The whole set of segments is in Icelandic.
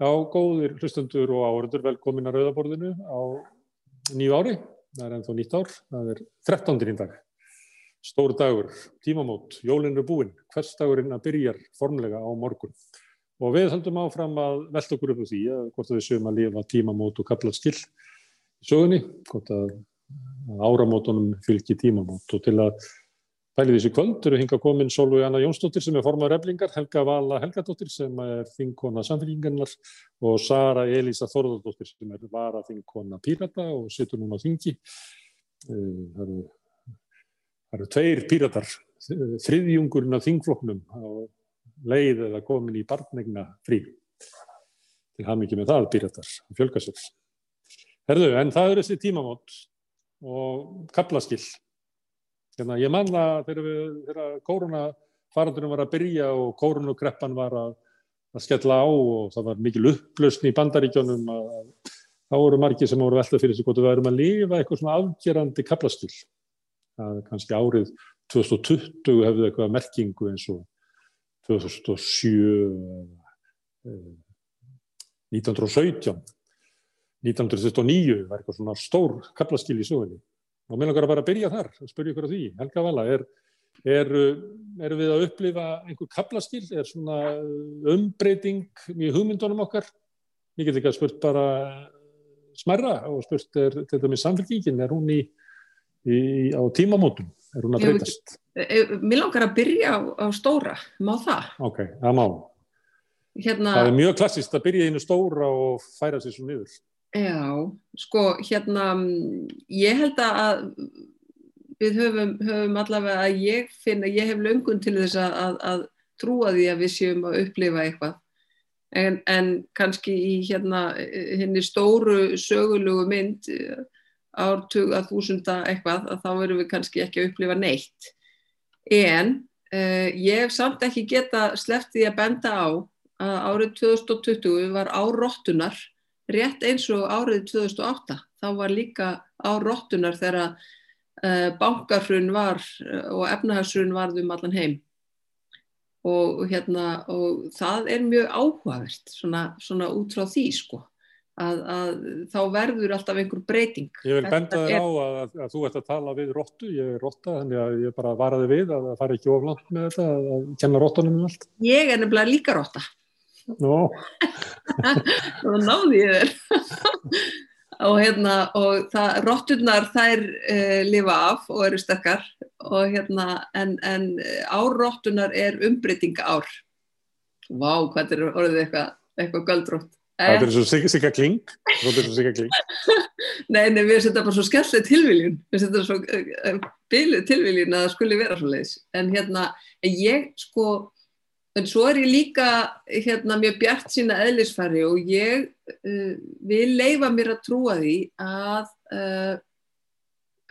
Já, góðir hlustendur og áhörður, velkomin að Rauðaborðinu á nýju ári. Það er ennþá nýtt ár, það er 13. í dag. Stór dagur, tímamót, jólinn er búinn, hvers dagurinn að byrjar formlega á morgun. Og við höldum áfram að velta okkur upp á því að hvort við séum að lifa tímamót og kapla skill í sögunni, hvort að áramótunum fylgji tímamót og til að Pælið þessi kvöld eru hinga komin Solveig Anna Jónsdóttir sem er formar eflingar, Helga Vala Helgadóttir sem er þingkona samfélgingarnar og Sara Elisa Þorðardóttir sem er vara þingkona Pírata og situr núna á þingi. Eh, það eru, það eru tveir Píratar, þriðjungurinn af þingfloknum á leið eða komin í barnegna frí. Til ham ekki með það Píratar, fjölgasöld. Herðu, en það eru þessi tímamót og kaplaskill. Hérna, ég man það þegar, þegar koronafarandunum var að byrja og koronakreppan var að, að skella á og það var mikil upplösn í bandaríkjónum að þá voru margir sem voru veltað fyrir sig hvort við værum að lifa eitthvað svona afgerandi kaplaskil. Það er kannski árið 2020 hefði eitthvað merkingu eins og 2007, 1917, 1929 var eitthvað svona stór kaplaskil í sögunni. Og mér langar að bara byrja þar og spyrja ykkur á því. Helga Vala, er, er, er við að upplifa einhver kaplaskil? Er svona umbreyting í hugmyndunum okkar? Ég get ekki að spurt bara smerra og spurt er þetta með samfélgíkin, er hún í, í, á tímamótum? Er hún að breytast? Mér langar að byrja á, á stóra, má það? Ok, það má. Hérna... Það er mjög klassist að byrja í einu stóra og færa sér svo niður. Já, sko, hérna, ég held að við höfum, höfum allavega að ég finna, ég hef löngun til þess að, að, að trúa því að við séum að upplifa eitthvað. En, en kannski í hérna, henni stóru sögulugu mynd ártug að þúsunda eitthvað, að þá verðum við kannski ekki að upplifa neitt. En uh, ég hef samt ekki geta því að benda á að árið 2020 var árottunar rétt eins og árið 2008 þá var líka á róttunar þegar uh, bankarhrun var uh, og efnahagshrun varð um allan heim. Og, hérna, og það er mjög áhugavert svona, svona út frá því sko að, að þá verður alltaf einhver breyting. Ég vil benda þér er... á að, að, að þú ert að tala við róttu, ég er rótta þannig að ég bara varaði við að það fari ekki oflant með þetta að kenna róttunum um allt. Ég er nefnilega líka rótta. Þá náði ég þér. og hérna, og það, rotturnar þær uh, lifa af og eru sterkar og hérna, en, en árottunar er umbreytinga ár. Vá, hvað er orðið eitthvað, eitthvað göldrótt. Það er svo sigga kling, er svo sigga kling. Nei, nei, við setjum bara svo skellið tilviljun, við setjum svo uh, bilið tilviljun að það skulle vera svo leiðis. En hérna, ég sko, En svo er ég líka hérna, mjög bjart sína eðlisfæri og ég uh, vil leifa mér að trúa því að, uh,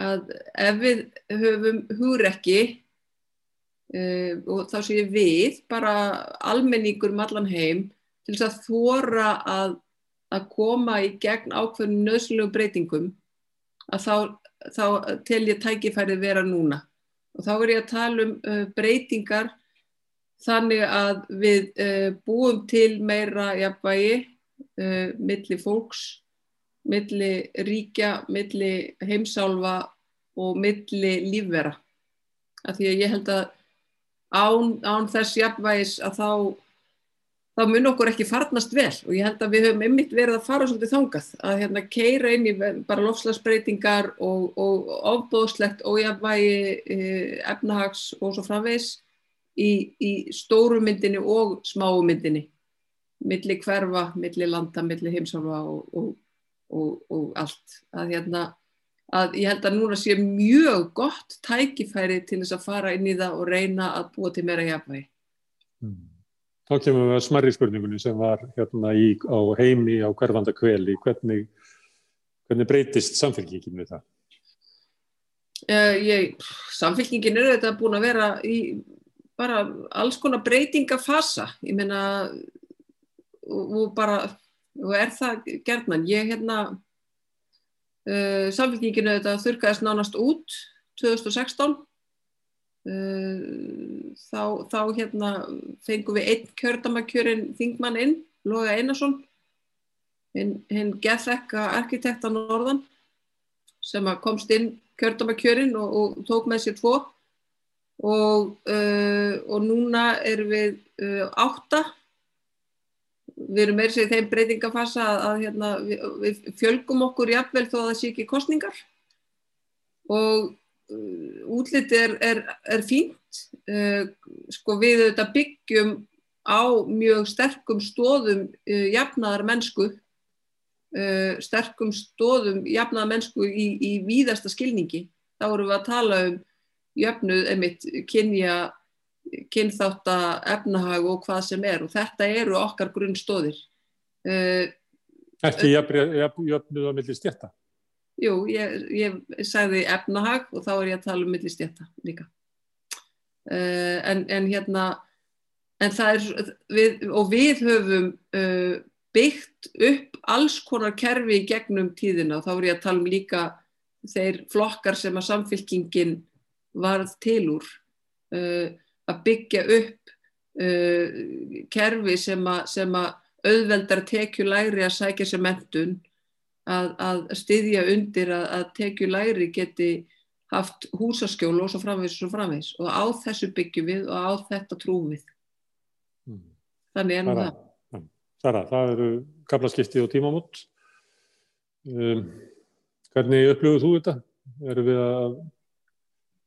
að ef við höfum hugrekki uh, og þá sé ég við, bara almenningur um allan heim, til þess að þóra að, að koma í gegn ákveðinu nöðslegu breytingum, að þá, þá tel ég tækifærið vera núna. Og þá er ég að tala um breytingar þannig að við uh, búum til meira jafnvægi uh, milli fólks, milli ríkja, milli heimsálfa og milli lífvera. Af því að ég held að án, án þess jafnvægis að þá, þá mun okkur ekki farnast vel og ég held að við höfum einmitt verið að fara svolítið þangað að hérna keira inn í bara lofslagsbreytingar og, og ofbóðslegt ójafnvægi eh, efnahags og svo framvegs í, í stóru myndinni og smáu myndinni milli hverfa, milli landa, milli heimsáfa og, og, og, og allt að hérna að ég held að núna sé mjög gott tækifæri til þess að fara inn í það og reyna að búa til meira hjapvægi mm. Þá kemur við að smerri spurningunni sem var hérna í, á heimi á hverfanda kveli hvernig, hvernig breytist samfélkingin við það? Uh, ég, samfélkingin er þetta búin að vera í bara alls konar breytingafasa. Ég meina og, og bara og er það gerðnan ég hérna uh, samfélkinginu þetta þurkaðist nánast út 2016 uh, þá, þá hérna fengum við einn kjördamakjörin Þingmann inn, Loga Einarsson hinn gethekka arkitekta Norðan sem komst inn kjördamakjörin og, og tók með sér tvo og, uh, og núna erum við uh, átta. Við erum meira sér þeim breytingafassa að, að hérna, við, við fjölgum okkur jafnvel þó að það sé ekki kostningar og uh, útliti er, er, er fínt. Uh, sko við auðvitað byggjum á mjög sterkum stóðum uh, jafnaðar mennsku. Sterkum stóðum jafnaðar mennsku í, í víðasta skilningi. Þá erum við að tala um jöfnuð emitt kynja kynþátt að efnahag og hvað sem er. Og þetta eru okkar grunnstóðir Ekki jöfnuð á milli stjætta? Jú, ég, ég sagði efnahag og þá er ég að tala um milli stjætta líka. Uh, en, en hérna en það er við, og við höfum uh, byggt upp alls konar kerfi gegnum tíðina. Og þá er ég að tala um líka þeir flokkar sem að samfélkingin varð til úr uh, að byggja upp uh, kerfi sem að, sem að auðveldar tekjulæri að sækja sér mentun að, að styðja undir að, að tekjulæri geti haft húsaskjólu og svo framvegs og svo framvegs og á þessu byggjum við og á þetta trúum við. Mm. þannig ennum það. Sara, það eru kaplaskipti og tímamót. Um, hvernig upplöfuð þú þetta? Erum við að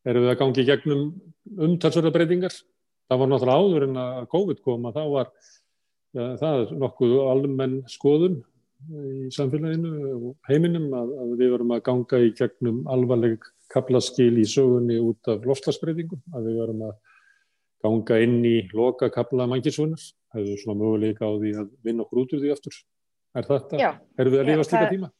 erum við að gangi gegnum umtalsverða breytingar. Það var náttúrulega áður en að COVID kom að þá var ja, það nokkuð almenn skoðun í samfélaginu og heiminum að, að við varum að ganga í gegnum alvarleg kaplaskil í sögunni út af lofslagsbreytingum, að við varum að ganga inn í loka kapla mangisvunar, það hefur svona möguleika á því að vinna okkur út úr því aftur. Er þetta? Erum við að lifa slíka tíma?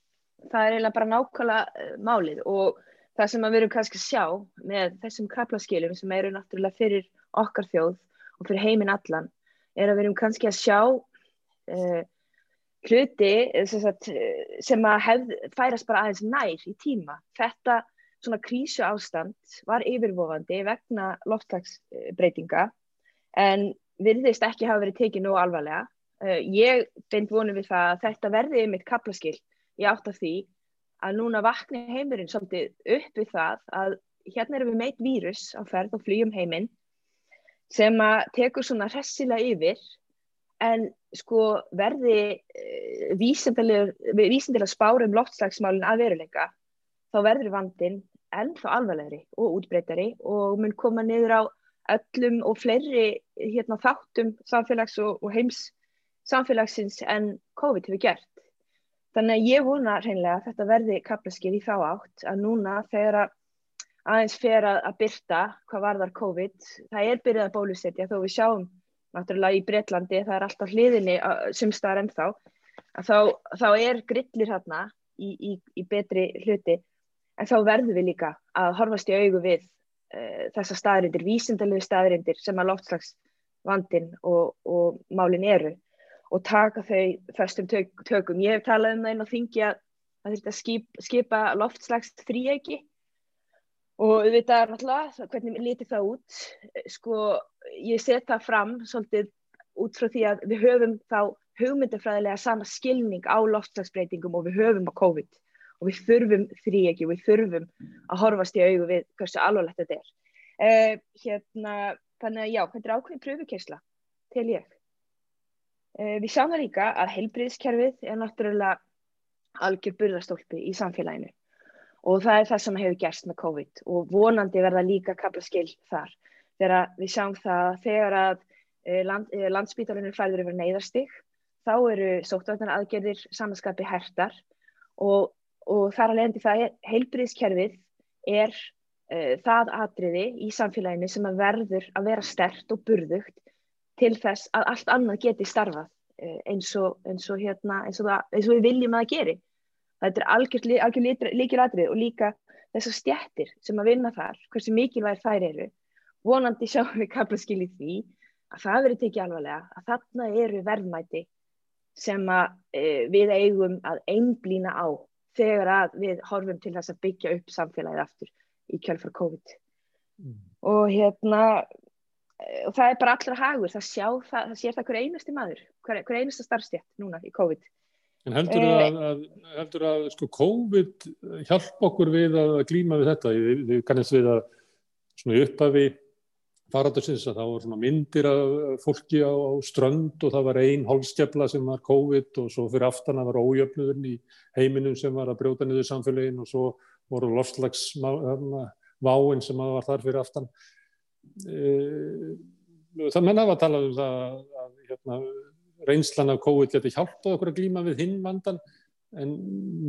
Það er eiginlega bara nákvæmlega uh, málið og það sem við erum kannski að sjá með þessum kaplaskilum sem eru náttúrulega fyrir okkar þjóð og fyrir heiminn allan er að við erum kannski að sjá uh, hluti sem að hef, færast bara aðeins nær í tíma. Þetta svona krísu ástand var yfirvofandi vegna loftslagsbreytinga en virðist ekki hafa verið tekið nú alvarlega. Uh, ég finnst vonið við það að þetta verði mitt kaplaskil í átt af því að núna vakni heimurinn svolítið upp við það að hérna erum við meitt vírus á ferð og flýjum heiminn sem að tekur svona hressilega yfir en sko verði uh, vísindilega spárum loftslagsmálinn að veruleika þá verður vandin ennþá alvarlegri og útbreytari og mun koma niður á öllum og fleiri hérna, þáttum samfélags og, og heims samfélagsins en COVID hefur gert. Þannig að ég vona hreinlega að þetta verði kaplaskil í þá átt að núna þegar að aðeins fer að, að byrta hvað varðar COVID, það er byrjað að bólusetja þó við sjáum náttúrulega í Breitlandi, það er alltaf hliðinni sem staðar ennþá, að þá, þá er grillir hérna í, í, í betri hluti. En þá verðum við líka að horfast í augu við uh, þessa staðrindir, vísindalegu staðrindir sem að loftslagsvandin og, og málin eru og taka þau förstum tök, tökum. Ég hef talað um það inn á þingi að það þurft að skip, skipa loftslags þrýegi og við veitum náttúrulega hvernig lítið það út. Sko, ég set það fram svolítið út frá því að við höfum þá hugmyndafræðilega sama skilning á loftslagsbreytingum og við höfum á COVID og við þurfum þrýegi og við þurfum að horfast í augu við hversu alvarlegt þetta er. Uh, hérna, þannig að já, þetta er ákveðin pröfukersla til ég. Eh, við sjáum það líka að heilbriðskerfið er náttúrulega algjör burðastólpi í samfélaginu. Og það er það sem hefur gerst með COVID. Og vonandi verða líka kaplaskil þar. Þegar við sjáum það þegar að eh, land, eh, landsbítalunir færður yfir neyðarstig þá eru sóttvarnar aðgerðir samanskapi hertar. Og, og þar að leiðandi það er heilbriðskerfið er uh, það atriði í samfélaginu sem að verður að vera stert og burðugt til þess að allt annað geti starfað eh, eins og, eins og, hérna, eins og, það, eins og við viljum að það geri. Þetta er algjör, algjör líkil atrið og líka þessar stjættir sem að vinna þar, hversu mikilvægir þær eru. Vonandi sjáum við kaplaskil í því að það verður tekið alvarlega, að þarna eru verðmæti sem að, e, við eigum að einblýna á þegar að við horfum til þess að byggja upp samfélagið aftur í kjálfar COVID. Mm. Og hérna, og það er bara allra hagur, það, sjá, það, það sér það hver einasti maður, hver, hver einasta starfstjætt núna í COVID. En heldur Eh, að, að, heldur að sko, COVID hjálp okkur við að glíma við þetta? Við, við kannast við að upphafi faradarsins að það voru myndir af fólki á, á strönd og það var ein holskefla sem var COVID og svo fyrir aftan að var ójöfnuðurinn í heiminum sem var að brjóta niður samfélagin og svo voru lofslags váin sem var þar fyrir aftan. Eh, Það menna var að tala um það að hérna, reynslan af COVID geti hjálpað okkur að glíma við hinn vandan en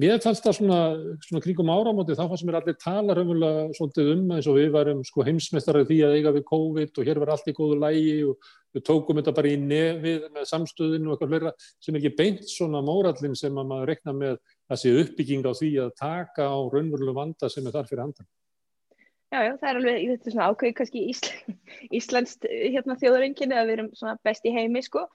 mér fannst það svona, svona kringum áramóti þá fannst mér allir tala raunverulega svolítið um eins og við varum sko, heimsmeistarið því að eiga við COVID og hér var allt í góðu lægi og við tókum þetta bara í nefið með samstöðinu og eitthvað hlera sem ekki beint svona mórallin sem að maður rekna með að sé uppbygging á því að taka á raunverulega vanda sem er þar fyrir handan. Já, já, það er alveg, þetta er svona ákveði kannski Ísland, Íslands hérna, þjóðarenginni að við erum svona best í heimi sko,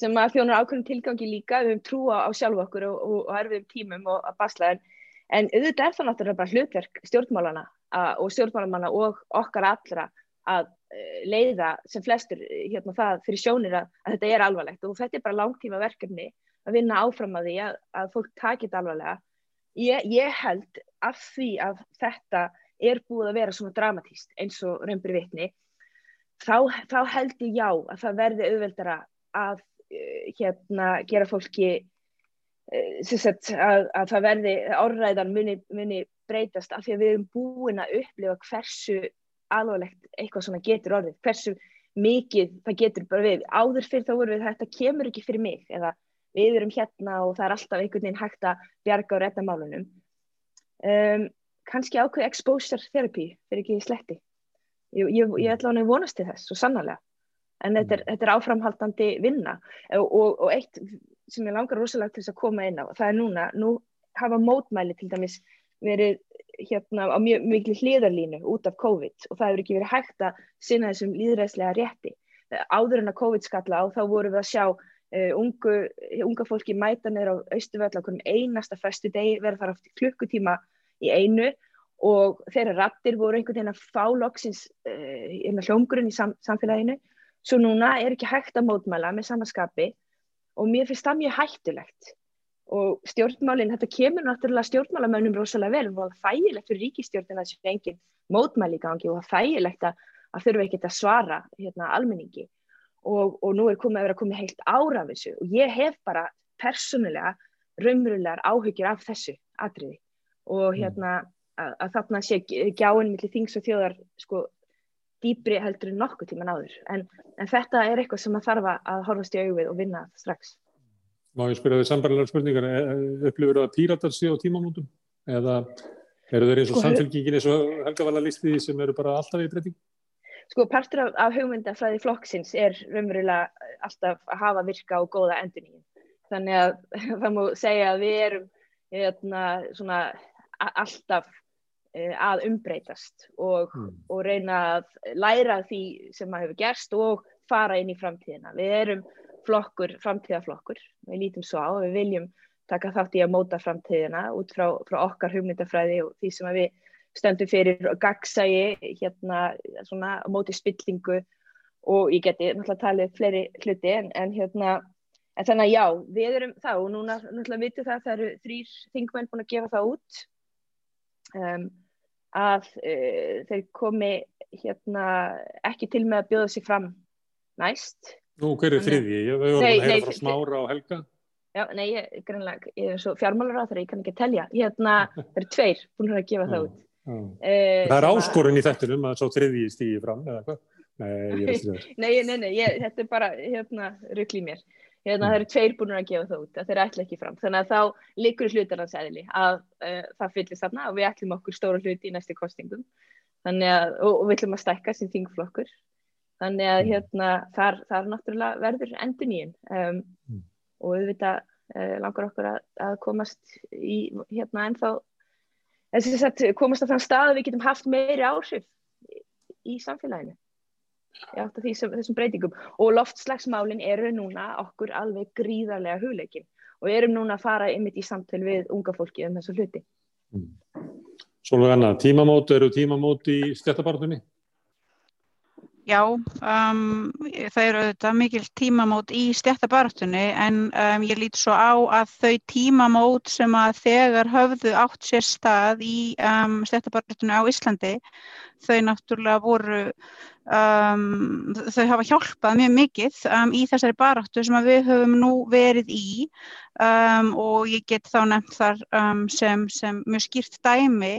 sem að þjónar ákveðin tilgangi líka, við höfum trú á, sjálf okkur og, og, og erfiðum tímum og að basla en, en auðvitað er það náttúrulega bara hlutverk stjórnmálana að, og stjórnmálamanna og okkar allra að uh, leiða sem flestur hérna það fyrir sjónir að, að þetta er alvarlegt og þetta er bara langtíma verkefni að vinna áfram að því að, að fólk taki þetta alvarlega. Ég, ég held af því að þetta er búið að vera svona dramatíst eins og reymbur vitni þá, þá held ég já að það verði auðveldara að uh, hérna gera fólki uh, sagt, að, að það verði orðræðan muni, muni breytast af því að við erum búin að upplifa hversu alvarlegt eitthvað svona getur orðið hversu mikið það getur bara við áður fyrir þá voru við þetta kemur ekki fyrir mig eða við erum hérna og það er alltaf einhvern veginn hægt að bjarga og redda málunum. Um, kannski ákveð exposure therapy fyrir ekki sletti. Ég, ég, ég ætla hann að vonast til þess og sannarlega. En þetta er, þetta er áframhaldandi vinna. Og, og, og eitt sem ég langar rosalega til þess að koma inn á það er núna, nú hafa mótmæli til dæmis verið hérna á mjög miklu hliðarlínu út af COVID. Og það hefur ekki verið hægt að sinna þessum líðræðslega rétti. Áður en að COVID skalla á þá vorum við að sjá uh, ungu, unga fólki mæta neður á Austuvel á hvernig einasta festu degi verða þar átt klukkutíma í einu og þeirra rattir voru einhvern veginn að fá loksins uh, hljómgrunn í sam samfélaginu. Svo núna er ekki hægt að mótmæla með samaskapi og mér finnst það mjög hættulegt. Og stjórnmálinn, þetta kemur náttúrulega stjórnmálamönnum rosalega vel og það er þægilegt fyrir ríkistjórnina sem er engin mótmæli í gangi og það er þægilegt að, að þurfa ekkert að svara hérna, almenningi. Og, og nú er komið að vera komið heilt ára af þessu og ég hef bara persónulega raunverulegar áhyggjur af þessu atriði og hérna að, að þarna sé gjáinn millir þings og þjóðar sko dýbri heldur en nokkuð tíman áður. En, en þetta er eitthvað sem að þarf að horfast í auðvið og vinna strax. Má ég spyrja þau sambarlegar spurningar? Upplifur það að píratar sé á tímamótum? Eða eru þeir eins og sko, samfélkingin eins og Helga var að listi því sem eru bara alltaf í breyting? Sko partur af, af hugmyndafræði flokksins er raunverulega alltaf að hafa virka og góða enduníin þannig að það má segja að við erum hérna, svona, alltaf að umbreytast og, mm. og reyna að læra því sem að hefur gerst og fara inn í framtíðina. Við erum flokkur, framtíðaflokkur, við lítum svo á, við viljum taka þátt í að móta framtíðina út frá, frá okkar hugmyndafræði og því sem við stöndum fyrir gagsægi, hérna svona móti spillingu og ég geti náttúrulega talið fleiri hluti en, en hérna, en þannig að já, við erum það og núna náttúrulega vitum það að það eru þrýr þingmenn búin að gefa það út um, að uh, þeir komi hérna ekki til með að bjóða sig fram næst Nú, hver er þriði? Við vorum að heyra frá Smára og Helga. Já, nei, ég, greinlega, ég er svo fjármálar á þeirra, ég kann ekki að telja. Hérna, það eru tveir búin að gefa það út. Uh, það er áskorun í þettunum að svo þriði stíði fram, eða hvað? Nei, ég nei, nei, nei, ég, þetta er bara, hérna, ruggli mér. Hérna, það eru tveir búin að gefa það út, það er ætla ekki fram. Þannig að þá likur hlutarnas eðli að uh, það fyllist þarna og við ætlum okkur stóra hluti í næstu kostingum. Að, og, og við ætlum að stækka sem þingflokkur þannig að hérna, þar, þar náttúrulega verður endur nýjum um, mm. og við vita uh, langar okkur að, að komast í hérna ennþá sagt, komast á þann stað að við getum haft meiri áhrif í, í samfélaginu Já, þessum, þessum breytingum og loftslagsmálin eru núna okkur alveg gríðarlega hugleikin og við erum núna að fara ymitt í samtöl við unga fólki um þessu hluti mm. Svolítið annað, tímamót eru tímamót í stjættabartunni? Já, um, það eru auðvitað mikil tímamót í stjættabartunni en um, ég lít svo á að þau tímamót sem að þegar höfðu átt sér stað í um, stjættabartunni á Íslandi, þau náttúrulega voru, um, þau hafa hjálpað mjög mikið um, í þessari baráttu sem við höfum nú verið í. Um, og ég get þá nefnt þar um, sem, sem mjög skýrt dæmi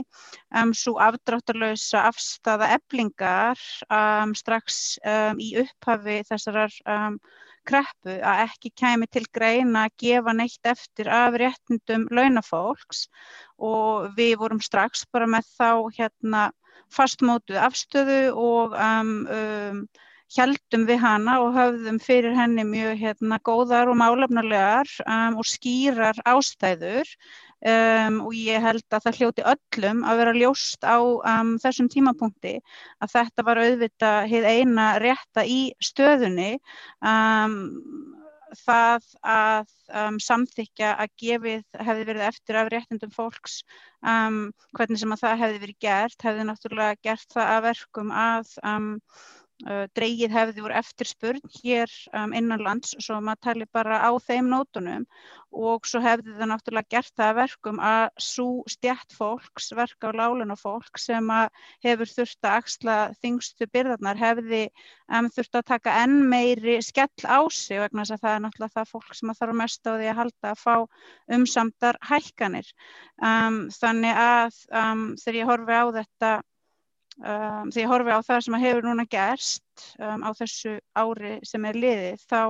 um, svo afdráttarlausa afstafa eblingar um, strax í upphafi þessarar kreppu að ekki kemi til greina að gefa neitt eftir af réttindum launafólks. Og við vorum strax bara með þá hérna fastmótuð afstöðu og heldum við hana og höfðum fyrir henni mjög hérna, góðar og málefnulegar um, og skýrar ástæður. Um, og ég held að það hljóti öllum að vera ljóst á um, þessum tímapunkti að þetta var auðvitað heið eina rétta í stöðunni. Um, það að um, samþykja að gefið hefði verið eftir af réttindum fólks um, hvernig sem að það hefði verið gert hefði náttúrulega gert það að verkum að um, dreigið hefði úr eftirspurn hér um, innan lands svo maður tali bara á þeim nótunum og svo hefði það náttúrulega gert það verkum að svo stjætt fólks, verka á láluna fólk sem hefur þurft að axla þingstu byrðarnar hefði um, þurft að taka enn meiri skell á sig vegna þess að það er náttúrulega það fólk sem þarf mest á því að halda að fá umsamdar hækkanir. Um, þannig að um, þegar ég horfi á þetta um, þegar ég horfi á það sem hefur núna gerst um, á þessu ári sem er liðið þá,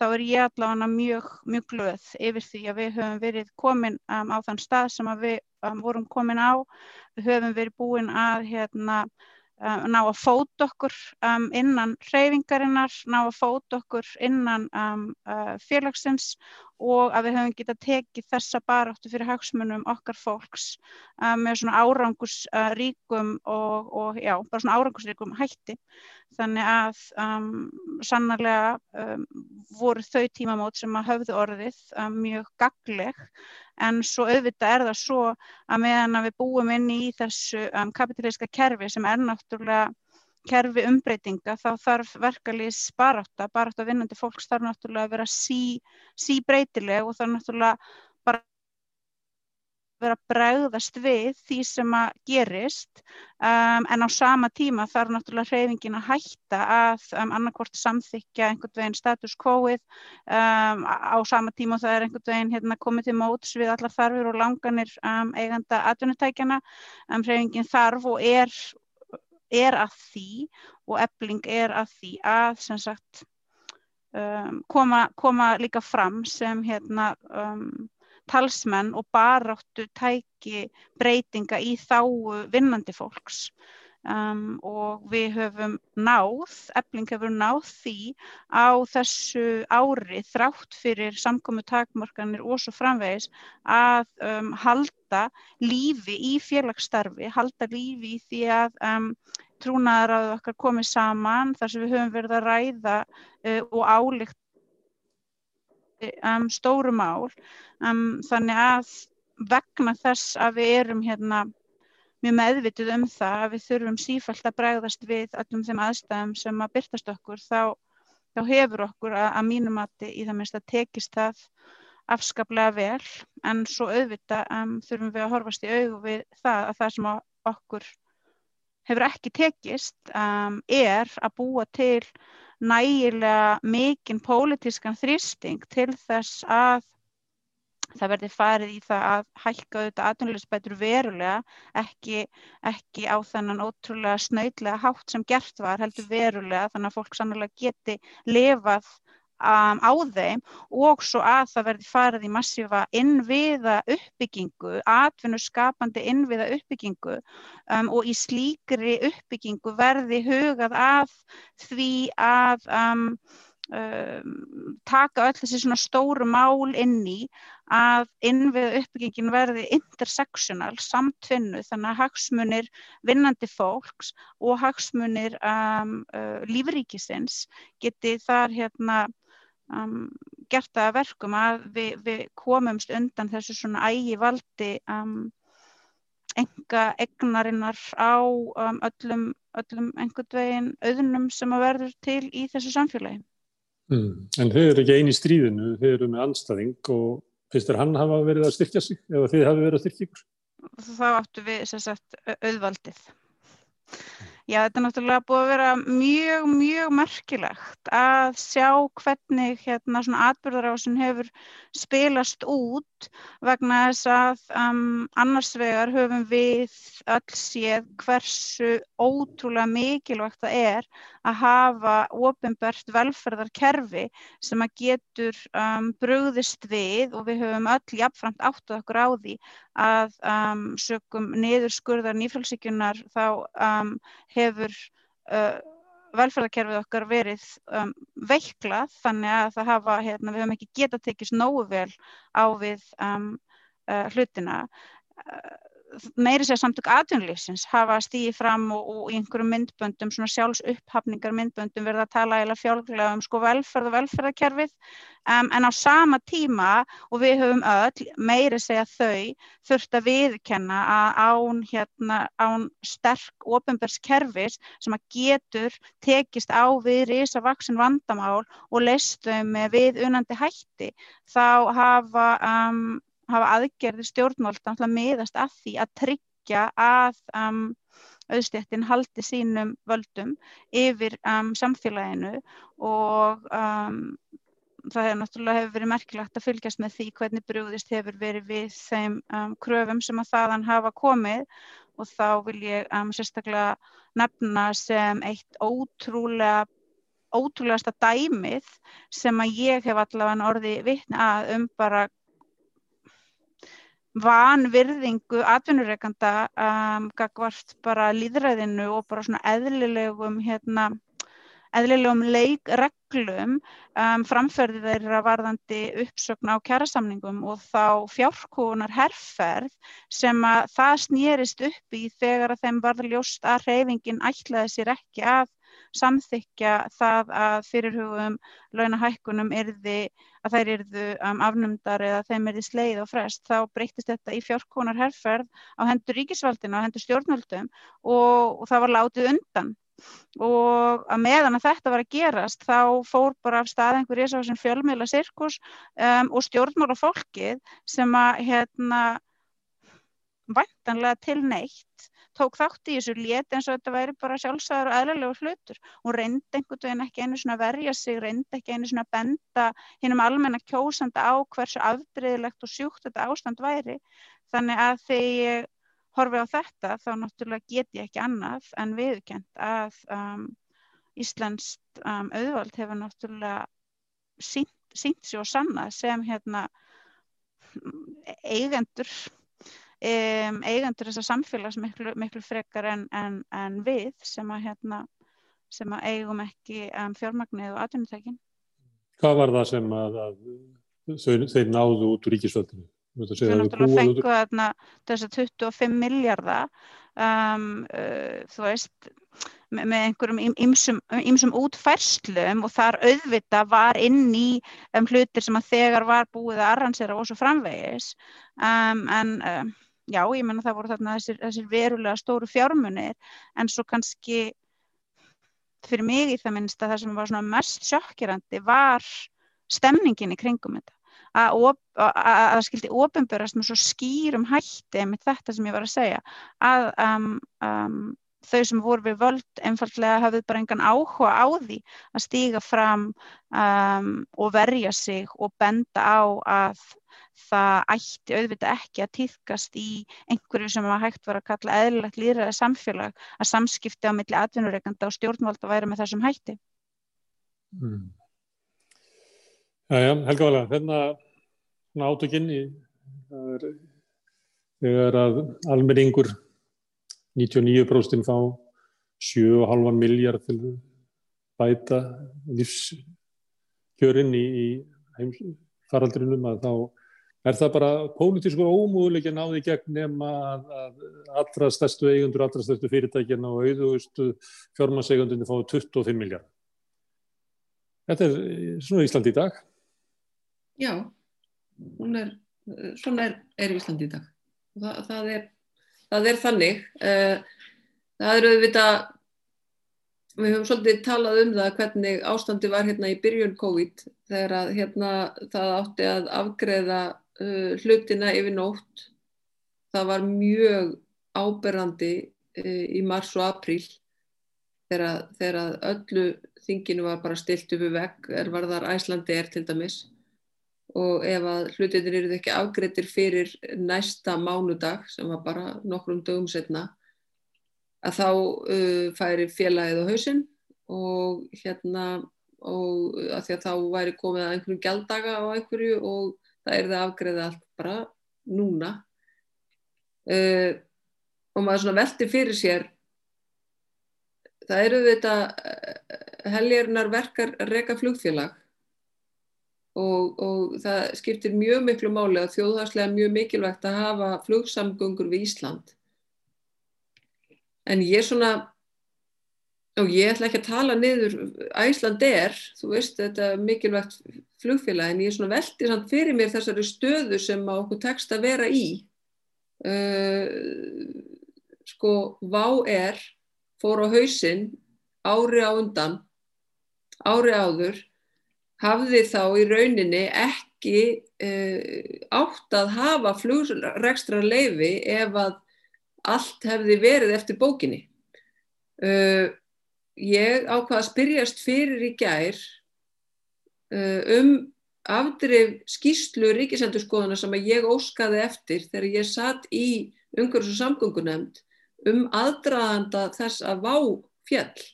þá er ég allavega mjög, mjög glöð yfir því að við höfum verið komin um, á þann stað sem við um, vorum komin á, við höfum verið búin að hérna ná að fóta okkur innan hreyfingarinnar, ná að fóta okkur innan uh, félagsins og að við höfum getað tekið þessa baráttu fyrir hagsmunum okkar fólks um, með svona árangursríkum uh, og, og já, bara svona árangursríkum hætti. Þannig að um, sannarlega um, voru þau tímamót sem að höfðu orðið mjög gagleg en svo auðvitað er það svo að meðan að við búum inn í þessu um, kapitalíska kerfi sem er náttúrulega kerfi umbreytinga þá þarf verkalýs barátta, barátta vinnandi fólks þarf náttúrulega að vera sí, sí breytileg og þarf náttúrulega bara vera bregðast við því sem að gerist. Um, en á sama tíma þarf náttúrulega hreyfingin að hætta að um, annarkvort samþykja einhvern veginn status quo-ið. Um, á sama tíma það er einhvern veginn hérna, komið til móts við allar þarfur og langanir um, eiganda atvinnutækjana um, hreyfingin þarf og er, er að því og ebling er að því að sagt um, koma, koma líka fram sem hérna talsmenn og baráttu tæki breytinga í þá vinnandi fólks um, og við höfum náð, ebling hefur náð því á þessu ári þrátt fyrir samkomi takmörkanir og svo framvegis að um, halda lífi í félagsstarfi, halda lífi í því að um, trúnaðar að okkar komið saman þar sem við höfum verið að ræða uh, og álíkt um, stóru mál. Þannig að vegna þess að við erum hérna mjög meðvitið um það að við þurfum sífælt að bregðast við allum þeim aðstæðum sem að byrtast okkur. Þá, þá hefur okkur að, að mínumati í það minnst að tekist það afskaplega vel. En svo auðvita um, þurfum við að horfast í auðu við það að það sem okkur hefur ekki tekist um, er að búa til nægilega mikinn pólitískan þrýsting til þess að það verði farið í það að hækka auðvitað atvinnulegsbætur verulega ekki, ekki á þennan ótrúlega snöytlega hátt sem gert var heldur verulega þannig að fólk sannlega geti lifað um, á þeim og svo að það verði farið í massífa innviða uppbyggingu, atvinnu skapandi innviða uppbyggingu um, og í slíkri uppbyggingu verði hugað að því að um, taka öll þessi svona stóru mál inn í að innviða uppbyggingin verði intersektional, samtvinnu, þannig að hagsmunir vinnandi fólks og hagsmunir um, uh, lífríkisins geti þar hérna um, gert það að verkum að við, við komumst undan þessu svona ægi valdi um, enga egnarinnar á um, öllum, öllum einhvern veginn auðnum sem að verður til í þessu samfélagi. Mm. En þið eru ekki eini í stríðinu, þið eru með anstæðing og finnst þér hann hafa verið að styrkja sig eða þið hafi verið að styrkja ykkur? Þá áttu við sem sagt auðvaldið. Já, þetta er náttúrulega búið að vera mjög, mjög merkilegt að sjá hvernig hérna svona atbyrðarásin hefur spilast út vegna þess að um, annars vegar höfum við öll séð hversu ótrúlega mikilvægt það er að hafa ofinbært velferðarkerfi sem að getur um, brugðist við og við höfum öll jafnframt áttuð okkur á því að um, sökum niðurskurðar nýfrælsíkunar þá um, hefur uh, velferðarkerfið okkar verið um, veiklað þannig að það hafa, hérna, við höfum ekki getað tekist nógu vel á við um, uh, hlutina. Uh, meiri sér samtök atvinnulífsins hafa stíði fram og, og í einhverjum myndböndum, svona sjálfsupphafningar myndböndum verða að tala eða fjálglega um sko velferð og velferðarkerfið. Um, en á sama tíma og við höfum öll, meiri segja þau, þurft að viðkenna að án, hérna, án sterk ofinbergskerfis sem að getur tekist á við risavaksin vandamál og leistu með við unandi hætti þá hafa um, hafa aðgerði stjórnválda miðast að því að tryggja að um, auðstéttin haldi sínum völdum yfir um, samfélaginu og um, það hefur náttúrulega hefur verið merkilagt að fylgjast með því hvernig brúðist hefur verið við þeim um, kröfum sem að þaðan hafa komið. Og þá vil ég um, sérstaklega nefna sem eitt ótrúlega ótrúlegasta dæmið sem að ég hef allavega orði vittna að um bara vanvirðingu atvinnureikanda um, gagvart bara líðræðinu og bara svona eðlilegum hérna, eðlilegum leikreglum um, framferði þeirra varðandi uppsögn á kjærasamningum og þá fjárkúnar herrferð sem að það snýrist upp í þegar að þeim varður ljóst að reyfingin ætlaði sér ekki að samþykja það að fyrirhugum launahækkunum erði að þær erðu um, afnumdar eða þeim erði sleið og frest, þá breytist þetta í fjárkónar herrferð á hendur ríkisvaldina, á hendur stjórnvöldum og, og það var látið undan. Og að meðan að þetta var að gerast þá fór bara af stað einhver á þessum fjölmiðla sirkus um, og stjórnmála fólkið sem að hérna vantanlega til neitt tók þátt í þessu lét eins og þetta væri bara sjálfsæður og eðlulegur hlutur og reyndi einhvern veginn ekki einu svona verja sig, reyndi ekki einu svona benda hinnum almenna kjósanda á hversu afbreyðilegt og sjúkt þetta ástand væri. Þannig að þegar ég horfi á þetta þá náttúrulega get ég ekki annað en viðkjent að um, Íslandst um, auðvald hefur náttúrulega sínt, sínt sér og sanna sem hérna eigendur um, eigendur þessar samfélags miklu, miklu frekar en, en, en við sem að, hérna, sem að eigum ekki um, fjármagnið og atvinnutækin. Hvað var það sem að, að þau, þeir náðu út úr ríkisvöldinu? Þau náttúrulega fengu þarna þessar 25 miljardar um, uh, þú veist með einhverjum ymsum útfærslum og þar auðvita var inn í um, hlutir sem að þegar var búið að arransera og svo framvegis um, en um, já, ég menna það voru þarna þessir, þessir verulega stóru fjármunir en svo kannski fyrir mig í það minnst að það sem var mest sjokkirandi var stemningin í kringum þetta. Að það skildi ofinbörast með svo skýrum hætti með þetta sem ég var að segja að um, um, þau sem voru við völd einfallega hafið bara engan áhuga á því að stíga fram um, og verja sig og benda á að það ætti auðvitað ekki að týðkast í einhverju sem að hægt var að kalla eðlilegt líðræði samfélag að samskipti á milli atvinnureikanda og stjórnvalda væri með þessum hætti. Mm. Jæja, Helga Vala, þennan hérna átökinn þegar að almenningur 99% fá 7,5 miljard til bæta lífskjörinn í, í faraldrinum að þá Er það bara pólitískur ómúðuleik að náði gegn nema að, að allra stærstu eigundur, allra stærstu fyrirtækjana og auðvustu fjármansegundunni fá 25 miljard? Þetta er svona Ísland í dag? Já, er, svona er, er Ísland í dag. Það, það, er, það er þannig. Eh, það eru auðvitað við höfum svolítið talað um það hvernig ástandi var hérna í byrjun COVID þegar að hérna það átti að afgreða uh, hlutina yfir nótt. Það var mjög áberandi uh, í mars og apríl þegar, þegar öllu þinginu var bara stilt upp í vegg er var þar Æslandi er til dæmis og ef að hlutinir eru ekki afgreitir fyrir næsta mánudag sem var bara nokkrum dögum setna að þá uh, færi félagið á hausinn og hérna og að því að þá væri komið að einhverjum gældaga á einhverju og það er það afgreðið allt bara núna. Uh, og maður svona velti fyrir sér það eru þetta helgjarnar verkar reyka flugfélag og, og það skiptir mjög miklu máli að þjóðhagslega mjög mikilvægt að hafa flugsamgöngur við Ísland. En ég svona og ég ætla ekki að tala niður Æsland er, þú veist þetta mikilvægt flugfélag en ég er svona veldið samt fyrir mér þessari stöðu sem á okkur tekst að vera í uh, sko Vá er fór á hausinn ári á undan ári áður hafði þá í rauninni ekki uh, átt að hafa flugrekstra leifi ef að allt hefði verið eftir bókinni. Uh, ég ákvaða að spyrjast fyrir í gær um afdrif skýslu ríkisendurskoðuna sem að ég óskaði eftir þegar ég satt í umhverfis og samgöngunemnd um aðdraðanda þess að vá fjall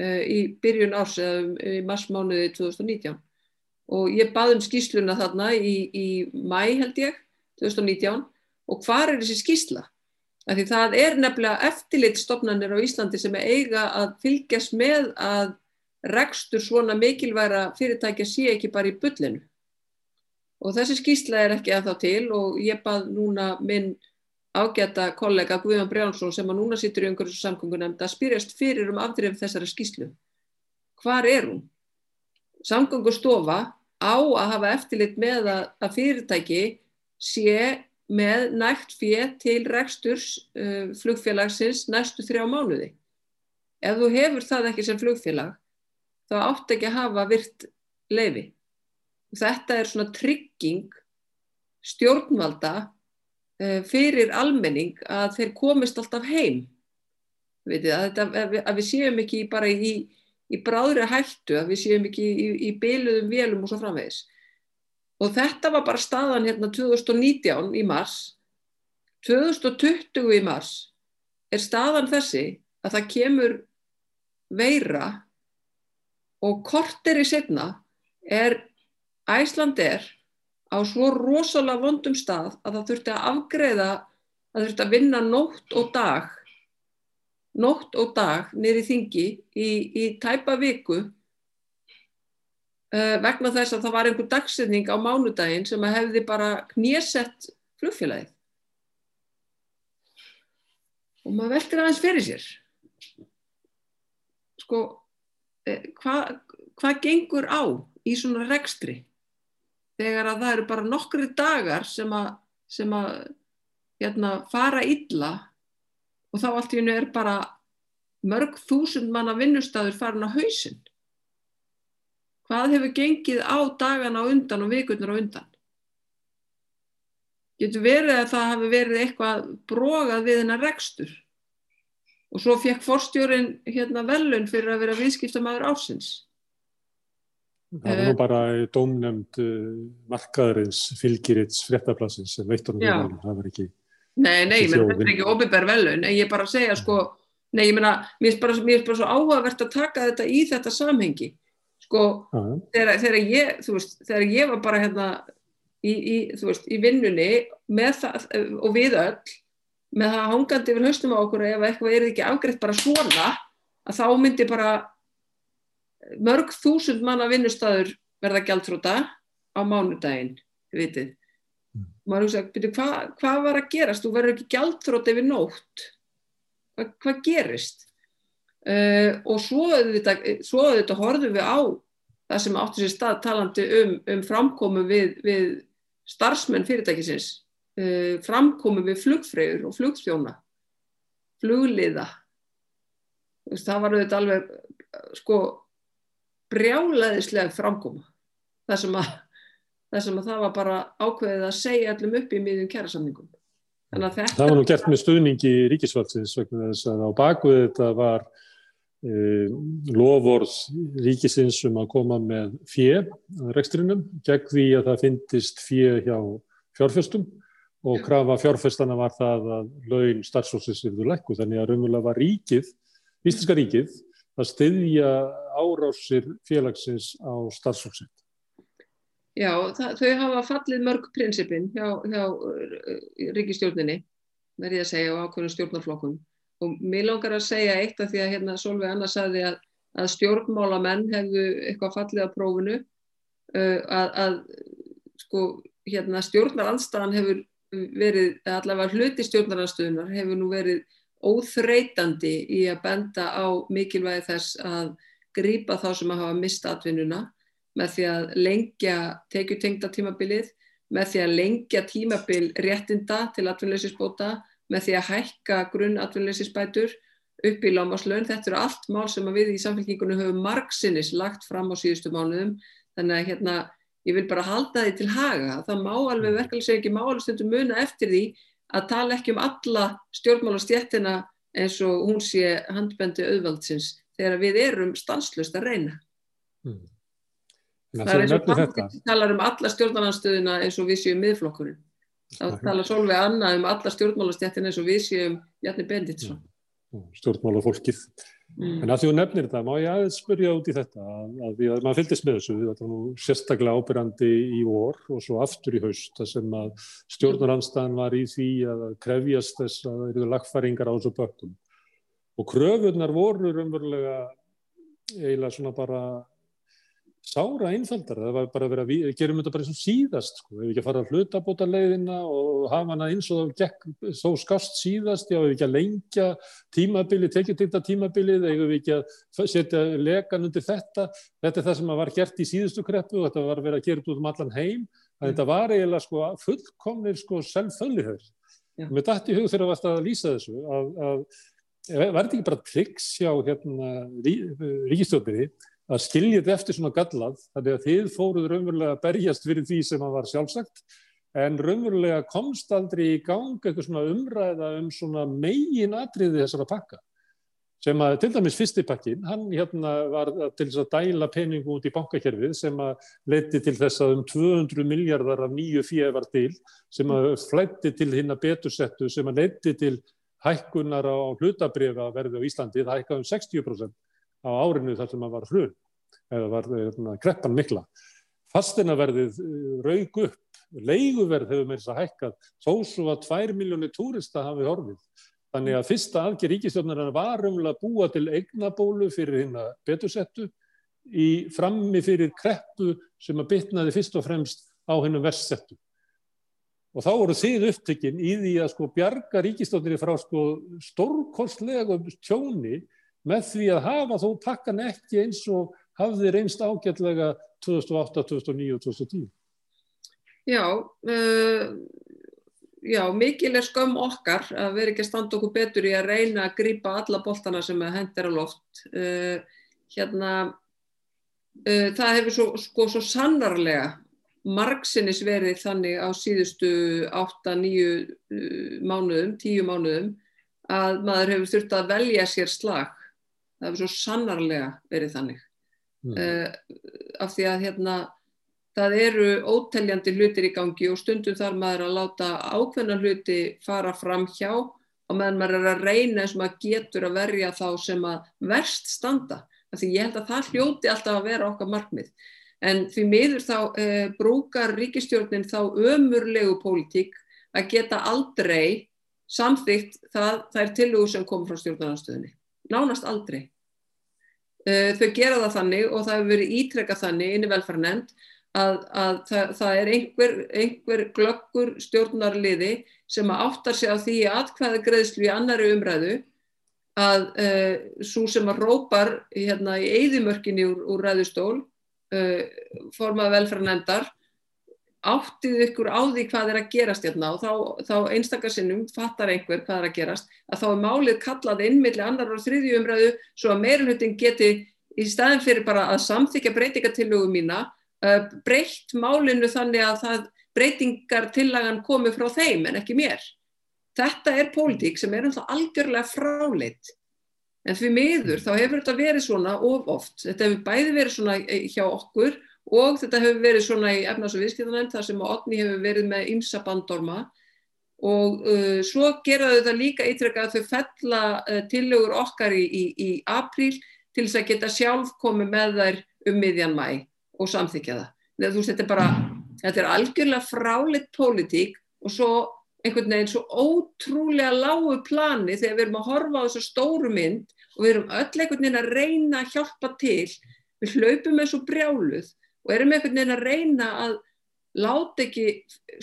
uh, í byrjun árs eða um, í marsmánuði 2019 og ég baði um skýsluna þarna í, í mæ held ég 2019 og hvar er þessi skýsla? Því það er nefnilega eftirlitstofnanir á Íslandi sem eiga að fylgjast með að rekstur svona mikilværa fyrirtækja sé ekki bara í bullinu. Og þessi skýsla er ekki að þá til og ég bað núna minn ágæta kollega Guðjón Brjánsson sem að núna sittur í einhverju samgöngunemnd að spyrjast fyrir um afdrif þessari skýslu. Hvar er hún? Samgöngustofa á að hafa eftirlit með að, að fyrirtæki sé með nægt fyrir til reksturs uh, flugfélagsins næstu þrjá mánuði. Ef þú hefur það ekki sem flugfélag, þá átt ekki að hafa virt leifi. Þetta er svona trygging stjórnvalda uh, fyrir almenning að þeir komist alltaf heim. Vitið, að, þetta, að, við, við séum ekki bara í, í bráðri hættu, að við séum ekki í, í byluðum vélum og svo framvegis. Og þetta var bara staðan hérna 2019 í mars. 2020 í mars er staðan þessi að það kemur veira og korter í setna er Æslander á svo rosalega vondum stað að það þurfti að afgreða, það þurfti að vinna nótt og dag, nótt og dag nýri þingi í, í tæpa viku uh, vegna þess að það var einhver dagsetning á mánudaginn sem að hefði bara knésett flugfélagið. Og maður veldur aðeins fyrir sér. Sko, hvað hva gengur á í svona rekstri? Þegar að það eru bara nokkru dagar sem að, sem að hérna, fara illa og þá allt í hennu er bara mörg þúsund manna vinnustæður farin á hausinn. Hvað hefur gengið á dagana á undan og vikurnar á undan? Getur verið að það hefur verið eitthvað brogað við hennar rekstur og svo fekk forstjórin hérna velun fyrir að vera viðskiptamæður ásins Það var nú bara dómnefnd uh, markaðarins fylgirits fréttaplassins sem veittur um það var ekki Nei, nei, menn þetta er ekki ofinbær velun en ég er bara að segja sko nei, ég meina, mér er bara, bara svo áhugavert að taka þetta í þetta samhengi. Sko þegar, þegar ég þú veist, þegar ég var bara hérna í, í, veist, í vinnunni með það, og við öll með það hangandi yfir höstum á okkur ef eitthvað er ekki afgreitt bara svona að þá myndi bara mörg þúsund manna vinnustæður verða gæltróta á mánudaginn, vitið. Mm. maður hugsa, byrju, hvað hva var að gerast? Þú verður ekki gæltróta yfir nótt. Hvað hva gerist? Uh, og svo auðvitað, svo auðvitað horfum við á það sem áttur sér stað talandi um, um framkomu við, við starfsmenn fyrirtækisins uh, framkomu við flugfreyður og flugþjóna flugliða. Það var auðvitað alveg sko brjálaðislega framkoma. Þar sem að sem að það var bara ákveðið að segja allum upp í miðjum kjærasamningum. Þetta... Það var nú gert með stuðningi ríkisvaldsins vegna þess að á bakvið þetta var e, lofórð ríkisins um að koma með fjö rekstrinum gegn því að það fyndist fjö hjá fjárfjöstum og krafa fjárfestana var það að laun starfsósins yfir lækku þannig að raunverulega var ríkið, Íslenska ríkið að styðja árásir félagsins á starfsósins. Já, það, þau hafa fallið mörg prinsipin hjá, hjá uh, ríkistjórninni, verði að segja, á ákveðinu stjórnarflokkum. Og mér langar að segja eitt af því að hérna Solveig Anna saði að, að stjórnmálamenn hefðu eitthvað fallið á prófunu, uh, að, að sko, hérna, stjórnaranstæðan hefur verið, allavega hluti stjórnaranstöðunar, hefur nú verið óþreytandi í að benda á mikilvægi þess að grýpa þá sem að hafa mista atvinnuna með því að lengja tekjutengda tímabilið, með því að lengja tímabil réttinda til atvinnleysisbóta, með því að hækka grunn atvinnleysisbætur upp í lámaslön. Þetta eru allt mál sem við í samfélkingunum höfum margsinnis lagt fram á síðustu mánuðum. Þannig að hérna, ég vil bara halda því til haga. Það má alveg verkefni segja ekki, má alveg stundum muna eftir því að tala ekki um alla stjórnmálastjéttina eins og hún sé handbendi auðvaldsins þegar við erum stanslust að reyna. Mm. Það er eins og Pampi talar um alla stjórnarnarstöðuna eins og við séum miðflokkurinn. Það talar Solveig Anna um alla stjórnmálastjættin eins og við séum Jarni Benditsson. Stjórnmálafólkið. Mm. En að því þú nefnir þetta, má ég aðeins spyrja út í þetta að, að því að maður fylgist með þessu, þetta var nú sérstaklega ábyrgandi í vor og svo aftur í haust, það sem að stjórnaranstæðan var í því að krefjast þess að það eru lagfæringar á þessu bökkum. Og kröfunar voru raunverulega eiginlega svona bara sára einfaldar, það var bara að vera við gerum þetta bara eins og síðast sko. við ekki að fara að hluta bóta leiðina og hafa hana eins og þá skast síðast já, við ekki að lengja tímabili tekið þetta tímabilið, ef við ekki að setja legan undir þetta. Þetta er það sem var gert í síðustu kreppu og þetta var að vera að gera út um allan heim. Að mm. þetta var eiginlega sko fullkomnir sko selvföllihör með dætt í hug þegar það varst að lýsa þessu að, að verði ekki bara triks hjá hérna, rí, ríkistjóðbyrði að skilja þetta eftir svona gallað þannig að þið fóruð raunverulega að berjast fyrir því sem það var sjálfsagt en raunverulega komst aldrei í gang eitthvað svona umræða um svona megin atriði þessara pakka. Sem að til dæmis fyrstipakkin hann hérna var til þess að dæla peningu út í bankakerfið sem að leiti til þess að um 200 miljardar af nýju fíða var til sem að flætti til hinn að betursettu sem að leiti til hækkunar á hlutabriða verði á Íslandi það hækkaði um 60% á árinu þar sem það var hrun eða var hérna, kreppan mikla. Fastinaverðið eh, raug upp, leiguverð hefur með þess að hækkað, þó svo að 2 miljónir túrista hafi horfið. Þannig að fyrsta aðgerð ríkistjónarinn var umlega að búa til eignabólu fyrir hérna betursettu í frammi fyrir kreppu sem að bitnaði fyrst og fremst á hennum vestsettu. Og þá voru þið upptökinn í því að sko bjarga ríkistjónarinn frá sko stórkostlega tjóni með því að hafa þó pakkan ekki eins og hafði reynst ágætlega 2008, 2009 og 2010. Já, uh, já, mikil er skömm okkar að vera ekki að standa okkur betur í að reyna að grýpa alla boltana sem hendur á loft. Uh, hérna, uh, það hefur svo, sko, svo sannarlega margsinnis verið þannig á síðustu 8-9 mánuðum, 10 mánuðum að maður hefur þurft að velja sér slag það hefur svo sannarlega verið þannig. Mm. uh, af því að hérna það eru óteljandi hlutir í gangi og stundum þar maður að láta ákveðna hluti fara fram hjá og meðan maður er að reyna eins og maður getur að verja þá sem að verst standa. Af því ég held að það hljóti alltaf að vera okkar markmið. En því miður þá uh, brúkar ríkistjórnin þá ömurlegu pólitík að geta aldrei samþygt það, það er tilugur sem kom frá stjórnarnarstöðinni nánast aldrei. Uh, þau gera það þannig og það hefur verið ítrekkað þannig inn í velfærnend að, að það, það er einhver, einhver glöggur stjórnarliði sem áttar sig á því aðkvæða greiðslu í annari umræðu að uh, svo sem að rópar hérna, í eigðimörkinni úr, úr ræðustól uh, formað velfærnendar áttið ykkur á því hvað er að gerast hérna og þá, þá einstakarsinnum fattar einhver hvað er að gerast að þá er málið kallað innmiðli annar og þriðju umræðu svo að meirulutin geti í staðin fyrir bara að samþykja breytingatillögu mína uh, breytt málinu þannig að það breytingartillagan komi frá þeim en ekki mér. Þetta er pólitík sem er umhlað algjörlega fráleitt en því miður þá hefur þetta verið svona of oft. Þetta hefur bæði verið svona hjá okkur og þetta hefur verið svona í efnars- og viðskiptanæmt þar sem Otni hefur verið með ymsa bandorma og uh, svo geraðu þetta líka ítrekka að þau fella uh, tillögur okkar í, í, í apríl til þess að geta sjálf komið með þær um miðjan mæ og samþykja það. Þegar, veist, þetta, er bara, þetta er algjörlega fráleitt pólitík og svo einhvern veginn svo ótrúlega lágu plani þegar við erum að horfa á þessu stóru mynd og við erum öll einhvern veginn að reyna að hjálpa til. Við hlaupum eins og brjáluð og erum einhvern veginn að reyna að láta ekki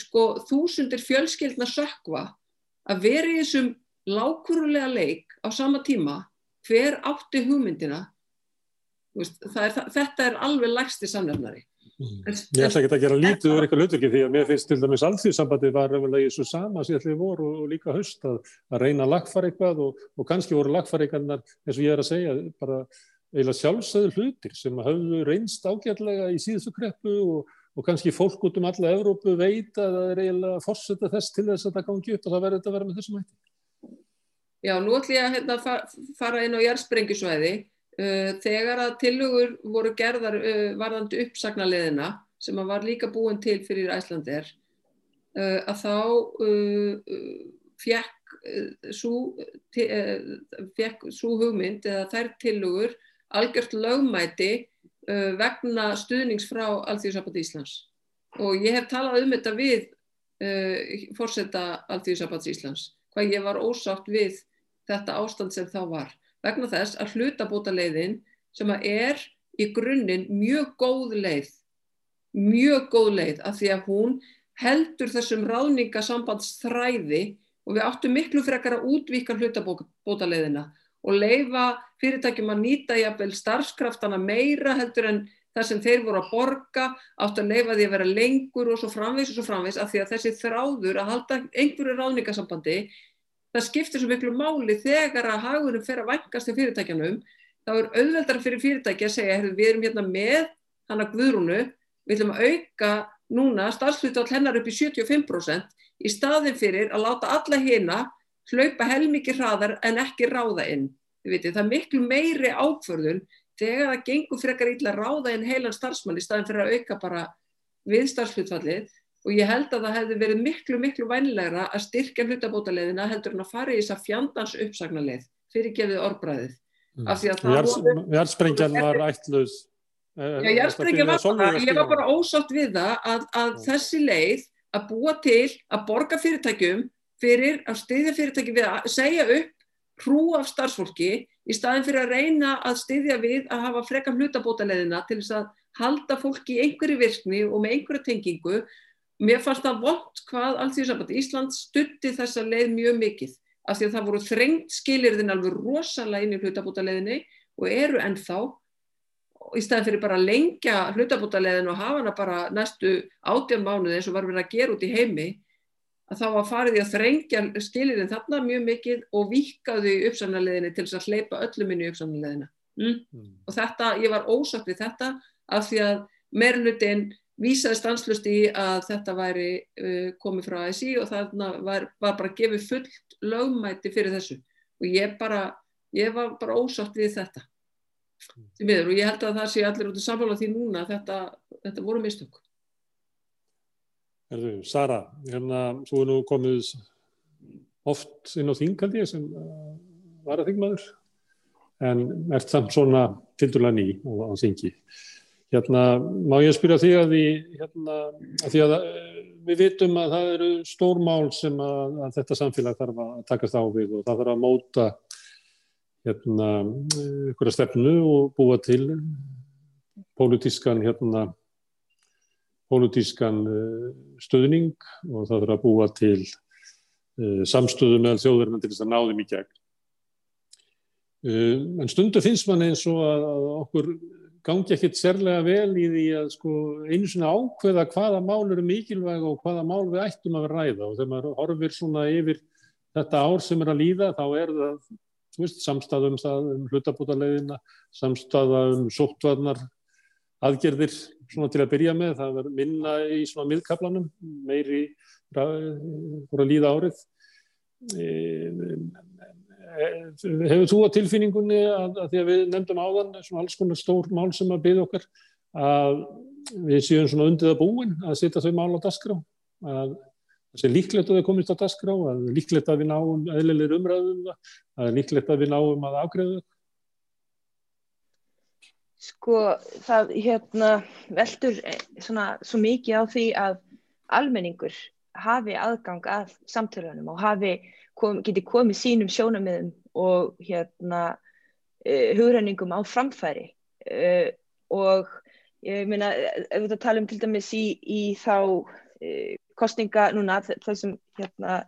sko, þúsundir fjölskyldna sökva að vera í þessum lákurulega leik á sama tíma hver átti hugmyndina veist, er, þetta er alveg lægsti samnefnari mm. Ég ætla ekki að gera lítið úr eitthvað hlutverki því að mér finnst til dæmis alþjóðsambandi var í þessu sama síðan voru og líka höst að, að reyna að lagfara eitthvað og, og kannski voru lagfara eitthvað eins og ég er að segja bara eiginlega sjálfsögðu hlutir sem hafðu reynst ágætlega í síðustu kreppu og, og kannski fólk út um alla Evrópu veit að það er eiginlega fórsetta þess til þess að það gangi upp og það verður þetta að vera með þessum hætti. Já, nú ætlum ég að hérna, fara inn á jærsprengisvæði. Uh, þegar að tilugur voru gerðar uh, varðandi uppsagnarleðina sem að var líka búin til fyrir Æslandir uh, að þá uh, svo hugmynd eða þær tilugur algjört lögmæti uh, vegna stuðnings frá Alþjóðsabbat Íslands. Og ég hef talað um þetta við uh, fórsetta Alþjóðsabbat Íslands hvað ég var ósátt við þetta ástand sem þá var. Vegna þess að hlutabóta leiðin sem að er í grunninn mjög góð leið mjög góð leið af því að hún heldur þessum ráðningasambandsþræði og við áttum miklu frekar að útvíka hlutabóta leiðina og leifa fyrirtækjum að nýta jafnvel starfskraftana meira heldur en það sem þeir voru að borga átt að leifa því að vera lengur og svo framvegs og svo framvegs af því að þessi þráður að halda einhverju ráðningasambandi það skiptir svo miklu máli þegar að hagurum fer að vængast í fyrirtækjanum þá er auðveldar fyrir fyrirtæki að segja við erum hérna með hana guðrúnu við ætlum að auka núna starfslutvall hennar upp í 75% í staðin fyrir að láta alla hérna hlaupa helmikið hraðar en ekki ráða inn. Viti, það er miklu meiri ákvörðun þegar það gengur frekar illa ráða inn heilan starfsmann í staðin fyrir að auka bara við starfshlutfallið og ég held að það hefði verið miklu, miklu vænlegra að styrkja hlutabótaleðina heldur en að fara í þess að fjandans uppsagnaleið fyrir gefið orðbræðið. Mm. Járnsprengjan var ætluð. Eh, Já, járnsprengjan var bara, ég var bara ósátt við það að, að þessi leið að búa til að borga fyrirtækjum fyrir að styðja fyrirtæki við að segja upp hrú af starfsfólki í staðin fyrir að reyna að styðja við að hafa frekam hlutabótaleðina til þess að halda fólki í einhverju virkni og með einhverju tengingu. Mér fannst það vond hvað Alþjóðsamband Ísland stutti þessa leið mjög mikið af því að það voru þrengt skilirðin alveg rosalega inn í hlutabótaleðinni og eru ennþá í staðin fyrir bara að lengja hlutabótaleðin og hafa hana bara næstu átján mánuði eins og var verið að gera út í heimi að þá var farið í að þrengja skilirinn þarna mjög mikið og vikaðu í uppsamnarleðinni til þess að hleypa öllum inn í uppsamnarleðina. Mm? Mm. Og þetta, ég var ósatt við þetta af því að meirlutin vísaði stanslust í að þetta væri uh, komið frá ASI og þarna var, var bara gefið fullt lögmæti fyrir þessu og ég bara, ég var bara ósatt við þetta. Mm. Og ég held að það sé allir út af samfélag því núna þetta, þetta voru mistök. Erðu, Sara, hérna, þú er nú komið oft inn á þingaldi sem uh, var að þingmaður en ert samt svona tildurlega ný á þingi. Hérna, má ég spyrja því að, því, hérna, að því að uh, við vitum að það eru stórmál sem að, að þetta samfélag þarf að takast á við og það þarf að móta hérna, ykkur að stefnu og búa til pólitískan hérna pólitískan eh, stuðning og það þarf að búa til eh, samstöðu með þjóðverðina til þess að náðum í gegn. Eh, en stundu finnst mann eins og að okkur gangi ekkert sérlega vel í því að sko einu svona ákveða hvaða mál eru mikilvæg og hvaða mál við ættum að vera ræða og þegar maður horfir svona yfir þetta ár sem er að líða þá er það, veist, samstæða um um hlutabótaleiðina, samstæða um sóttvarnar aðgerðir svona til að byrja með, það verður minna í svona miðkaplanum, meiri voru að líða árið. Hefur þú á tilfinningunni að, að því að við nefndum áðan svona alls konar stór mál sem að byggja okkar að við séum svona undið að búin að setja þau mál á dasgrá að það sé líklegt að það komist á dasgrá að líklegt að við náum eðlilegir umræðum um að líklegt að við náum að afgreða Sko það hérna veldur svona svo mikið á því að almenningur hafi aðgang að samtölunum og hafi kom, geti komið sínum sjónamiðum og hérna uh, hugrenningum á framfæri. Uh, og ég meina ef við tala um til dæmis í, í þá uh, kostninga núna þessum hérna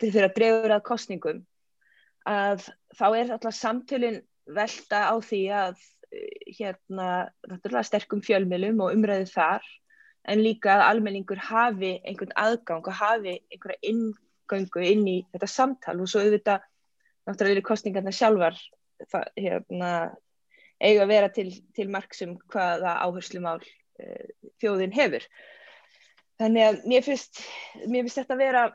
til þeirra drefur að kostningum að þá er alltaf samtölin velta á því að hérna sterkum fjölmjölum og umræðu þar en líka að almenningur hafi einhvern aðgang og hafi einhverja inngöngu inn í þetta samtal og svo auðvitað náttúrulega eru kostningarna sjálfar það, hérna, eiga að vera til, til marksum hvaða áherslumál uh, þjóðin hefur. Þannig að mér finnst, mér finnst þetta að vera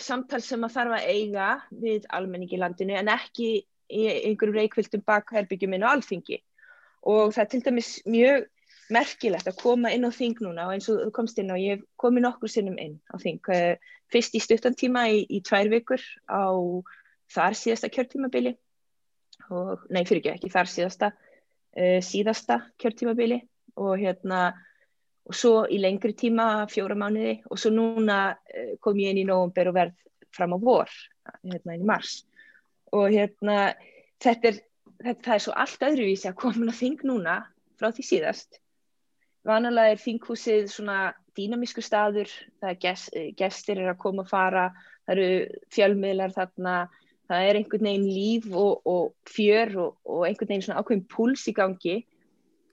samtal sem að þarf að eiga við almenningi landinu en ekki í einhverjum reikvildum bakherbyggjum inn á alþingi. Og það er til dæmis mjög merkilegt að koma inn á þing núna og eins og þú komst inn á, ég komi nokkur sinnum inn á þing, eh, fyrst í stuttantíma í, í tvær vikur á þar síðasta kjörtímabili og, nei fyrir ekki, ekki þar síðasta uh, síðasta kjörtímabili og hérna og svo í lengri tíma, fjóra mánuði og svo núna uh, kom ég inn í nógumber og verð fram á vor hérna inn í mars og hérna þetta er, þetta, það er svo allt öðruvísi að koma á þing núna frá því síðast Vanalega er þinghúsið svona dýnamísku staður, það er gest, gestir er að koma og fara, það eru fjölmiðlar þarna, það er einhvern veginn líf og, og fjör og, og einhvern veginn svona ákveðin púls í gangi.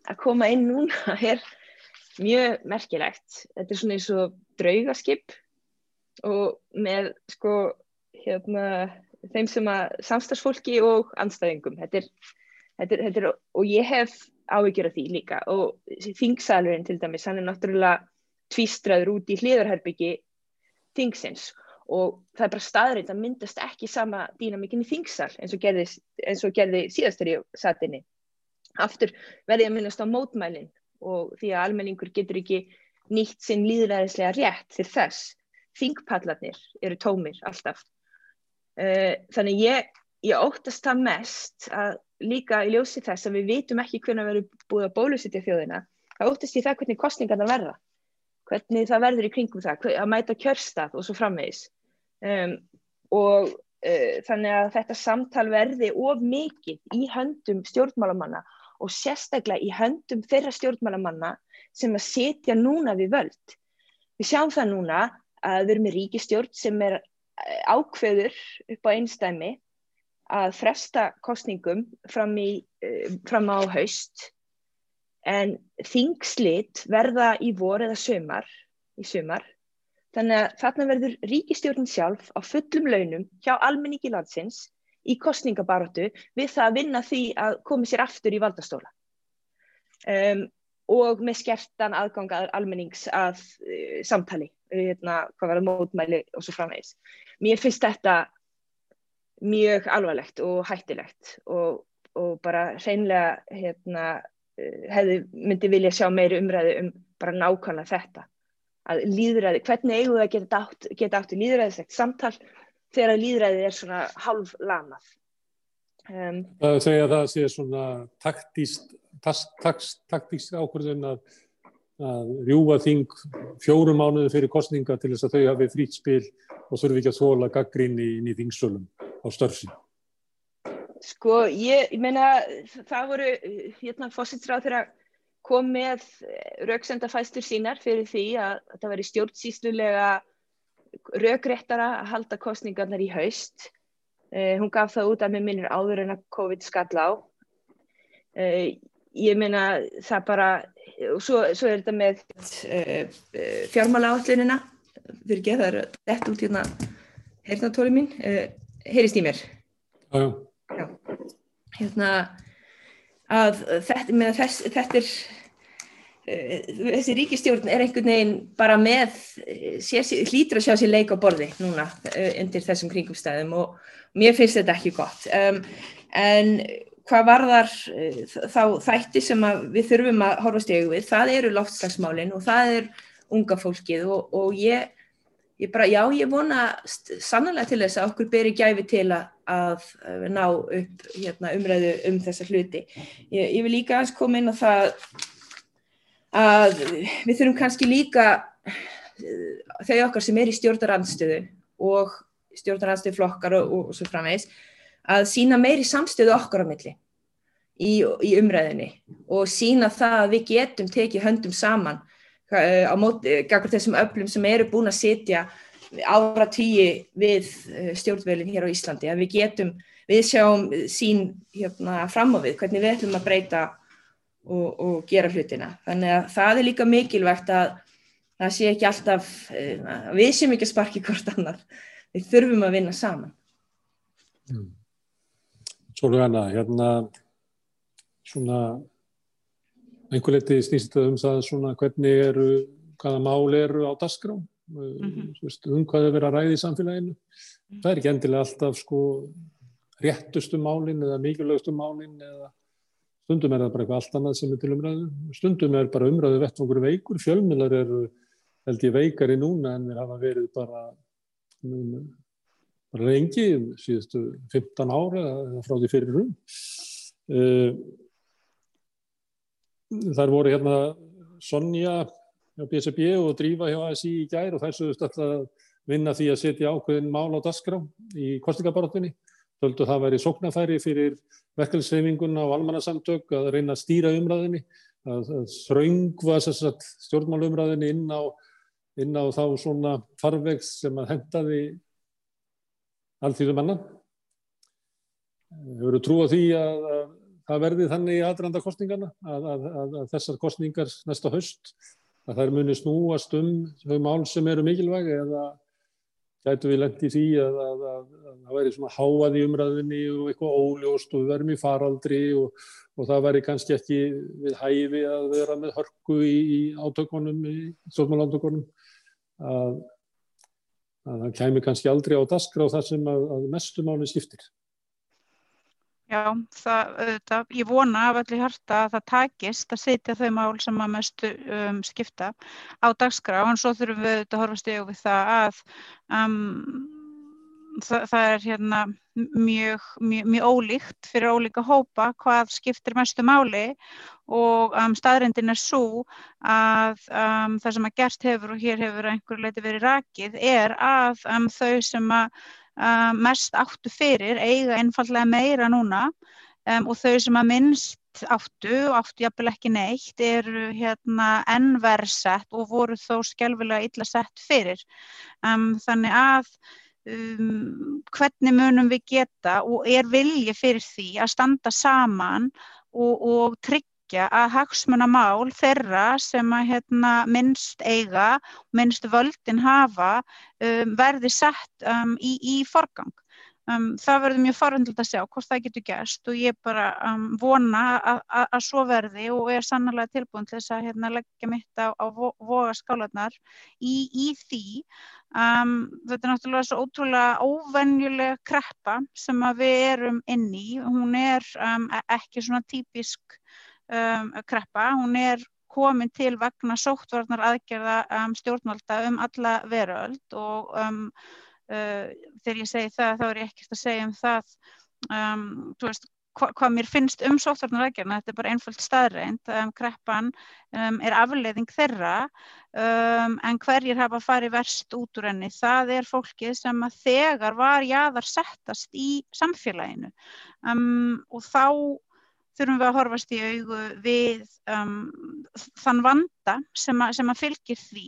Að koma inn núna er mjög merkilegt. Þetta er svona eins og draugaskip og með sko hérna þeim sem að samstagsfólki og anstæðingum. Þetta er, þetta er, þetta er, og ég hef áhyggjur af því líka og þingsalurinn til dæmis, hann er náttúrulega tvístraður út í hliðarherbyggi þingsins og það er bara staðrind að myndast ekki sama dýnamikinn í þingsal eins og gerði, eins og gerði síðastur í satinni. Aftur verði að myndast á mótmælinn og því að almenningur getur ekki nýtt sinn líðræðislega rétt til þess. Þingpallarnir eru tómir alltaf. Eh, þannig ég, ég óttast það mest að líka í ljósi þess að við vitum ekki hvernig við erum búið að bólusitja þjóðina þá óttist ég það hvernig kostningarna verða. Hvernig það verður í kringum það að mæta kjörstað og svo framvegis. Um, og uh, þannig að þetta samtal verði of mikið í höndum stjórnmálamanna og sérstaklega í höndum þeirra stjórnmálamanna sem að setja núna við völd. Við sjáum það núna að við erum með ríkistjórn sem er ákveður upp á einstæmi að fresta kostningum fram, í, eh, fram á haust en þingslit verða í vor eða sömar í sömar þannig að þarna verður ríkistjórnin sjálf á fullum launum hjá almenningi landsins í kostningabaróttu við það að vinna því að komi sér aftur í valdastóla um, og með skertan aðganga almennings að uh, samtali, hérna, hvað verður mótmæli og svo framvegis. Mér finnst þetta mjög alvarlegt og hættilegt og, og bara hreinlega hérna, eh, hefði myndi vilja sjá meiri umræði um bara nákvæmlega þetta að líðræði, hvernig eigum við að geta átt, geta átt í líðræðislegt samtal þegar líðræði er svona halv lamað um, Það segja að það sé svona taktíst taktíst ákvörðun að, að rjúa þing fjórum mánuði fyrir kostninga til þess að þau hafi frýtt spil og þurfi ekki að þóla gaggrinni inn í þingsölum á störfsinn? Sko, ég, ég meina, það voru, hérna, fósitsráð þegar kom með rauksendafæstur sínar fyrir því að það veri stjórnsýslulega raugréttara að halda kostningarnar í haust. Eh, hún gaf það út að með minnir áður en að COVID skall á. Eh, ég meina það bara, og svo, svo er þetta með uh, uh, fjármála áallunina, fyrir er þetta út hérna, hernatóli mín, uh, heyrist í mér. Já, já. Hérna að þetta, með þess, þetta er þessi ríkistjórn er einhvern veginn bara með sér, hlýtur að sjá sér leik á borði núna undir þessum kringumstæðum og mér finnst þetta ekki gott um, en hvað varðar þá þætti sem við þurfum að horfa stegu við, það eru loftslagsmálinn og það er unga fólkið og, og ég ég bara, já, ég vona sannlega til þess að okkur beri gæfi til að, að ná upp hérna, umræðu um þessa hluti. Ég, ég vil líka aðeins koma inn á það að við þurfum kannski líka þau okkar sem er í stjórnarandstöðu og stjórnarandstöðu flokkar og, og, og svo framvegs að sína meiri samstöðu okkar á milli í, í umræðinni og sína það að við getum tekið höndum saman Eh, á móti, gaggur þessum öflum sem eru búin að sitja ára tíu við eh, stjórnvölinn hér á Íslandi, að við getum, við sjáum sín hérna, fram á við, hvernig við ætlum að breyta og, og gera hlutina. Þannig að það er líka mikilvægt að það sé ekki alltaf, eh, við séum ekki að sparki hvort annar, við þurfum að vinna saman. Mm. Svolítið hana, hérna svona einhver leiti snýst um það svona hvernig eru, hvaða mál eru á dasgrá, mm -hmm. um hvað er verið að ræði í samfélaginu. Það er ekki endilega alltaf sko réttustu málinn eða mikilvægustu málinn eða stundum er það bara eitthvað allt annað sem er til umræðu. Stundum er bara umræðu vettfangur veikur, fjölmiðlar eru held ég veikari núna en við hafa verið bara, bara lengi, síðustu 15 ára frá því fyrir rum. Uh, þar voru hérna Sonja hjá BSB og Drífa hjá ASI í gær og þær sögust alltaf vinna því að setja ákveðin mál á dasgrá í kostningabarátunni. Þöldu það væri sóknafæri fyrir verkefnisreifinguna og almannasamtök að reyna að stýra umræðinni, að, þraungva stjórnmálumræðinni inn á, inn á þá svona farvegs sem að hendaði alltíðum annan. Hefur þú trú á því að, að það verði þannig í aðranda kostningarna að, að, að, að þessar kostningar næsta höst að þær muni snúast um þau mál sem eru mikilvæg eða gætu við lendi því að það væri svona háað í umræðinni og eitthvað óljóst og við verðum í faraldri og, og það væri kannski ekki við hæfi að vera með hörku í, í átökunum, í stjórnmálantökunum að það kæmi kannski aldrei á daskra á það sem að mestumáli skiptir. Já, það, auðvitað, ég vona af öllu hjarta að það takist að setja þau mál sem að mestu um, skipta á dagskrá en svo þurfum við að horfa stegu við það að um, það, það er hérna mjög, mjög, mjög ólíkt fyrir ólíka hópa hvað skiptir mestu máli og um, staðrindin er svo að um, það sem að gert hefur og hér hefur einhver leiti verið rakið er að um, þau sem að uh, mest áttu fyrir eiga einfallega meira núna um, og þau sem að minnst áttu og áttu jafnvel ekki neitt eru hérna ennverðsett og voru þó skjálfilega illa sett fyrir. Um, þannig að um, hvernig munum við geta og er vilji fyrir því að standa saman og, og tryggja að hagsmunamál þeirra sem að hérna, minnst eiga, minnst völdin hafa um, verði sett um, í, í forgang. Um, það verður mjög farundilegt að sjá hvort það getur gæst og ég bara um, vona að svo verði og er sannlega tilbúin til þess að hérna, leggja mitt á, á voga skálanar í, í því. Um, þetta er náttúrulega svo ótrúlega óvenjuleg kreppa sem við erum inn í. Hún er e-, ekki svona típisk kreppa, hún er komin til vegna sóttvarnar aðgerða um, stjórnvalda um alla veröld og um, þegar ég segi það þá er ég ekkert að segja um það. Um, veist, hva, hvað mér finnst um sóttvarnar aðgerðna, þetta er bara einföld staðreind, um, kreppan um, er afleiðing þeirra. En hverjir hafa farið verst út úr henni, það er fólkið sem að þegar var jáðar settast í samfélaginu. Og þá þurfum við að horfast í augu við um, þann vanda sem að, sem að fylgir því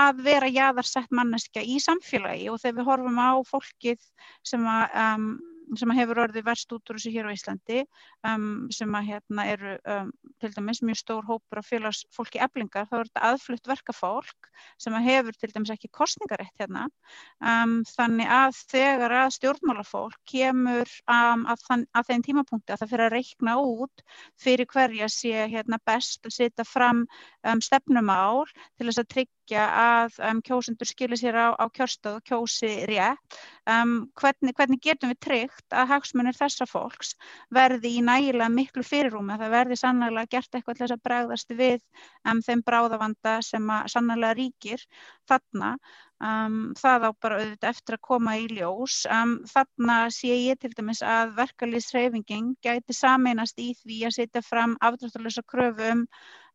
að vera jáðarsett manneska í samfélagi. Og þegar við horfum á fólkið sem að, um, sem hefur orðið verst út úr þessu hér á Íslandi um, sem að hérna eru um, til dæmis mjög stór hópur af félagsfólki eblingar, þá er þetta aðflutt verkafólk sem að hefur til dæmis ekki kostningarétt hérna. Um, þannig að þegar að stjórnmálafólk kemur um, að, þann, að þeim tímapunkti að það fyrir að reikna út fyrir hverja sé hérna best að setja fram um, stefnumál til þess að tryggja tryggja að um, kjósundur skilir sér á, á kjörstöð og kjósi rétt. Um, hvernig, hvernig getum við tryggt að hagsmunir þessa fólks verði í nægilega miklu fyrirrúmi að það verði sannlega gert eitthvað til þess að bregðast við um, þeim bráðavanda sem sannlega ríkir þarna. Um, það á bara auðvitað eftir að koma í ljós. Um, þarna sé ég til dæmis að verkalýsreifingin gæti sameinast í því að setja fram afdráttalösa kröfum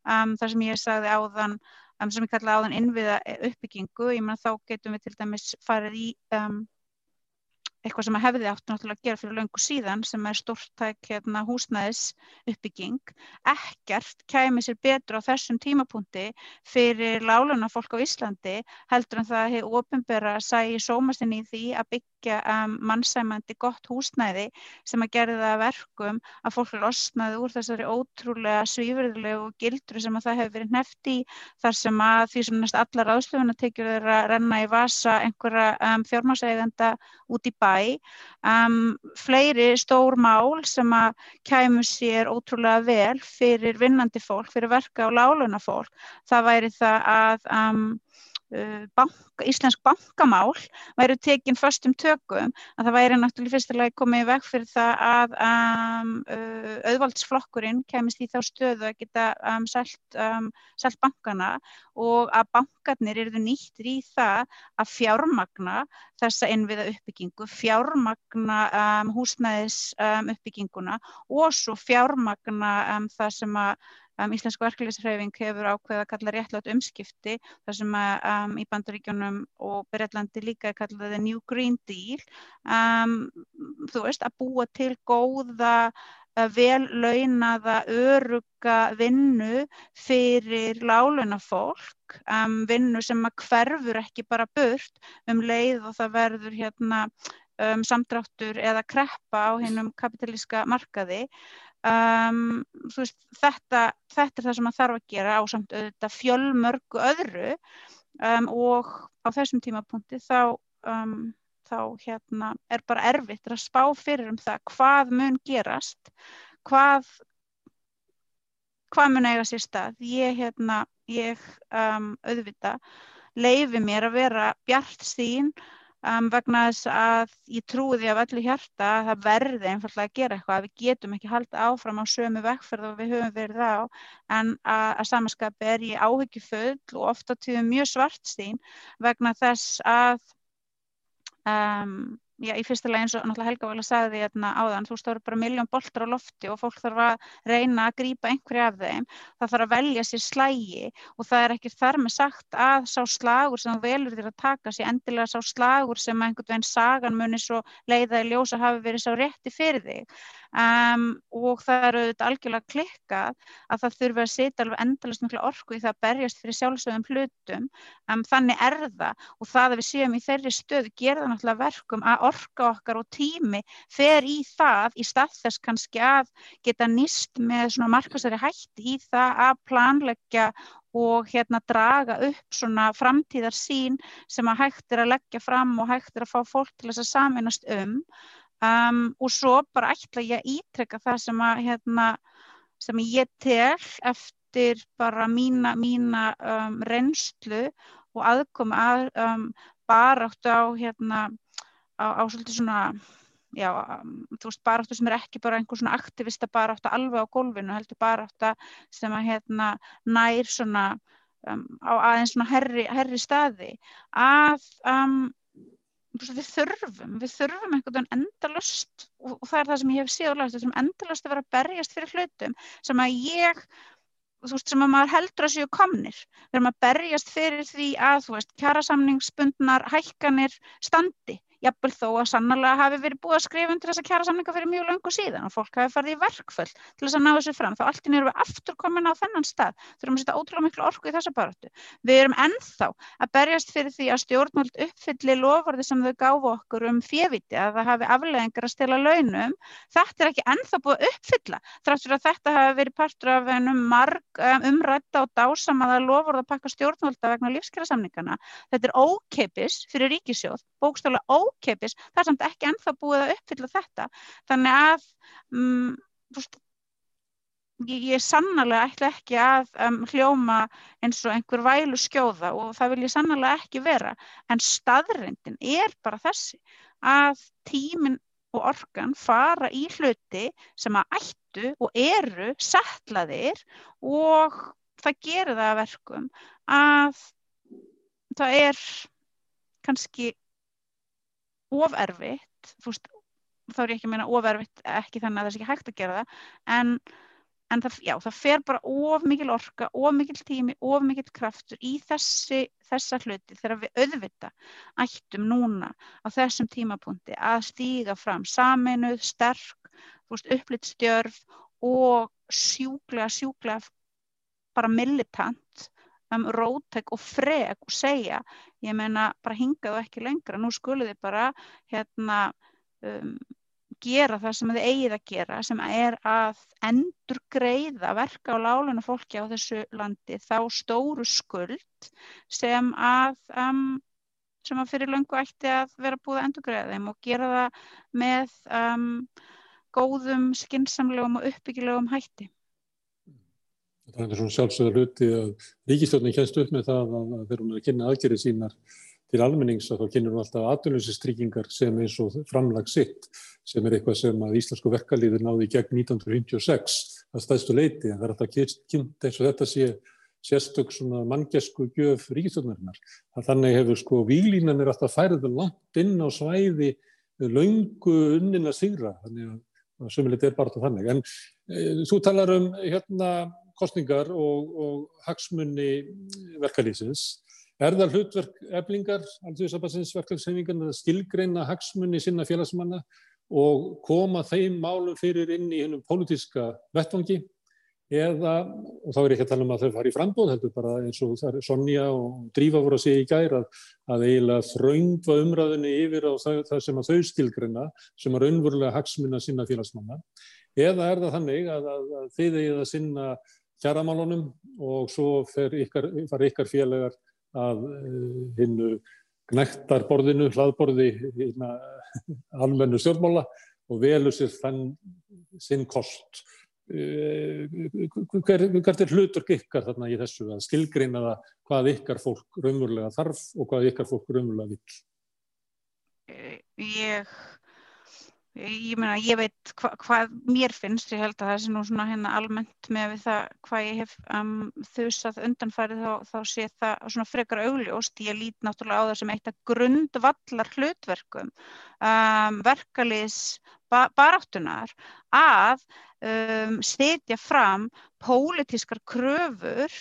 um, þar sem ég sagði áðan um, sem ég kalla á þann innviða uppbyggingu, ég menna þá getum við til dæmis farið í um, eitthvað sem að hefði átt náttúrulega að gera fyrir löngu síðan sem er stórtæk hérna, húsnæðis uppbygging. Ekkert kæmi sér betur á þessum tímapunkti fyrir láluna fólk á Íslandi heldur en það hefur ofinbera sæði sómastinn í því að byggja byggja um, mannsæmandi gott húsnæði sem að gera það verkum að fólk losnaði úr þessari ótrúlega svífurðulegu gildru sem að það hefur verið neft í þar sem að því sem næst allar áslöfuna tekjur þeirra að renna í vasa einhverja um, fjármásæganda út í bæ. Um, fleiri stór mál sem að kæmu sér ótrúlega vel fyrir vinnandi fólk, fyrir verka og láluna fólk, það væri það að um, bank, íslensk bankamál væri tekinn förstum tökum að það væri náttúrulega fyrstulega komið veg fyrir það að um, uh, auðvaldsflokkurinn kemist í þá stöðu að geta um, selt, um, selt bankana og að bankarnir eru nýttir í það að fjármagna þessa innviða uppbyggingu, fjármagna um, húsnæðis um, uppbygginguna og svo fjármagna um, það sem að Um, Íslensk verkefliðshreyfing hefur ákveðið að kalla réttlátt umskipti þar sem að um, í bandaríkjónum og Breitlandi líka er kallað New Green Deal. Um, þú veist að búa til góða uh, vel launaða öruga vinnu fyrir láluna fólk um, vinnu sem að hverfur ekki bara burt. Um leið og það verður hérna um, samdráttur eða kreppa á hennum kapitalíska markaði Um, veist, þetta, þetta er það sem maður þarf að gera á samt auðvitað fjölmörgu öðru um, og á þessum tímapunkti þá, um, þá hérna, er bara erfitt að spá fyrir um það hvað mun gerast, hvað, hvað mun eiga sér stað. Ég, hérna, ég auðvitað leifi mér að vera bjart sín Um, vegna þess að ég því af öllu hjarta að það verði einfallega að gera eitthvað, við getum ekki halda áfram á sömu vekkferð og við höfum verið á en að, að samanskapi er ég áhyggjufull og ofta tíðum mjög svartstín vegna þess að um, já, í fyrsta leginn, eins og náttúrulega Helga vel að sagði því hérna áðan, þú eru bara miljón boltar á lofti og fólk þarf að reyna að grýpa einhverja af þeim, það þarf að velja sér slægi og það er ekki þar með sagt að sá slagur sem þú velur þér að taka sér endilega sá slagur sem einhvern veginn sagan muni svo leiða í ljósa hafi verið sá rétti fyrir þig. Um, og það eru auðvitað algjörlega klikkað að það þurfi að setja alveg endalast miklu orku í það að berjast fyrir sjálfsögum hlutum. Um, þannig er það og það að við séum í þeirri stöðu gerða náttúrulega verkum að orka okkar og tími fer í það í stað þess kannski að geta nýst með svona markasari hætti í það að planleggja og hérna draga upp svona framtíðar sín sem að hægt er að leggja fram og hægt er að fá fólk til þess að saminast um. Um, og svo bara ætla ég að ítrekka það sem, að, hérna, sem ég tel eftir bara mína, mína um, reynslu og aðkomi að um, baráttu á, hérna, á, á svolítið svona, já, um, þú veist, baráttu sem er ekki bara einhver svona aktivista baráttu alveg á gólfinu, heldur baráttu sem að hérna nær svona um, á aðeins svona herri, herri staði. Að um, við þurfum, við þurfum einhvern veginn endalust og, og það er það sem ég hef læst, þessum endalust að vera berjast fyrir hlutum sem að ég, þú veist, sem að maður heldur að séu komnir, erum að berjast fyrir því að, þú veist, kjærasamningsbundnar hækkanir standi jafnvel þó að sannlega hafi verið búið að skrifa undir þessa kjara samninga fyrir mjög löngu síðan og fólk hafi farið í verkföll til þess að ná þessu fram, þá allt í nýru við aftur komin á þennan stað, þurfum að setja ótrúlega miklu orku í þessa baráttu. Við erum ennþá að berjast fyrir því að stjórnvöld uppfylli lofarði sem þau gáfu okkur um fjeviti að það hafi afleðingar að stila launum. Þetta er ekki ennþá búið að uppfylla, þráttur að þetta hafi verið partur af um marg um, umrætta og dásamaða lofurð að pakka stjórnvölda vegna lífskjærasamningana. Þetta er ókeipis fyrir ríkisjóð, bókstálega ókeipis, það er samt ekki ennþá búið að uppfylla þetta. Þannig að um, fúst, ég, ég sannlega ætla ekki að um, hljóma eins og einhver vælu skjóða og það vil ég sannlega ekki vera en staðrindin er bara þessi að tímin og orkan fara í hluti sem að ættu og eru settlaðir og það gerir það að verkum að það er kannski ofervitt, þá er ég ekki að meina ofervitt ekki þannig að það er ekki hægt að gera það en en það, já, það fer bara of mikil orka, of mikil tími, of mikil kraftur í þessi, þessa hluti þegar við auðvita ættum núna á þessum tímapunkti að stíga fram saminuð, sterk, upplýttstjörf og sjúklega, sjúklega bara militant um rótæk og frek og segja, ég meina bara hingaðu ekki lengra, nú skulið þið bara hérna um, gera það sem þið eigið að gera sem er að endur greiða verka á láluna fólki á þessu landi þá stóru skuld sem að um, sem að fyrir löngu ætti að vera búið að endur greiða þeim og gera það með um, góðum, skinsamlegum og uppbyggilegum hætti. Það er svona sjálfsögða hluti að ríkistjórnir kennst upp með það að þeir eru að kynna aðgerið sínar til almennings að þá kynir hún alltaf aðlunsistryggingar sem eins og framlag sitt sem er eitthvað sem að Íslensku verkalýður náði gegn 1956 að staðstu leiti en það er alltaf kynnt eins og þetta sé sérstök svona manngesku gjöf ríkistjónarinnar. Þannig hefur sko výlínan er alltaf færið langt inn á svæði laungu unnin að sigra þannig að sömulegt er bara þannig. En e, þú talar um hérna kostningar og, og hagsmunni verkalýsins Er það hlutverk eflingar, alþjóðsabansins verkefnshefingan, að skilgreina hagsmunni sinna félagsmanna og koma þeim málum fyrir inn í hennum pólitíska vettvangi? Eða, og þá er ekki að tala um að þau fari í frambóð, heldur bara eins og það er Sonja og Drífa voru að segja í gæra að, að eiginlega þraungva umræðinni yfir á það, það sem að þau skilgreina sem að raunverulega hagsmunna sinna félagsmanna. Eða er það þannig að, að, að þið eigið að sinna kjaramálunum og svo fer ykkar, ykkar félagar að eh, hinnu gnættarborðinu, hlaðborði hérna, almennu stjórnmála og velur sér þann sinn kost. Eh, hver, hvert er hlutur ykkar þarna í þessu að skilgreina það hvað ykkar fólk raunverulega þarf og hvað ykkar fólk raunverulega vil? Ég ég meina, ég veit hva, hvað mér finnst, ég held að það sé nú svona hérna almennt með það hvað ég hef um, þusað undanfærið þá, þá sé það svona frekar augljóst, ég lít náttúrulega á það sem eitt að grundvallar hlutverkum um, verkalýs ba baráttunar að um, setja fram pólitískar kröfur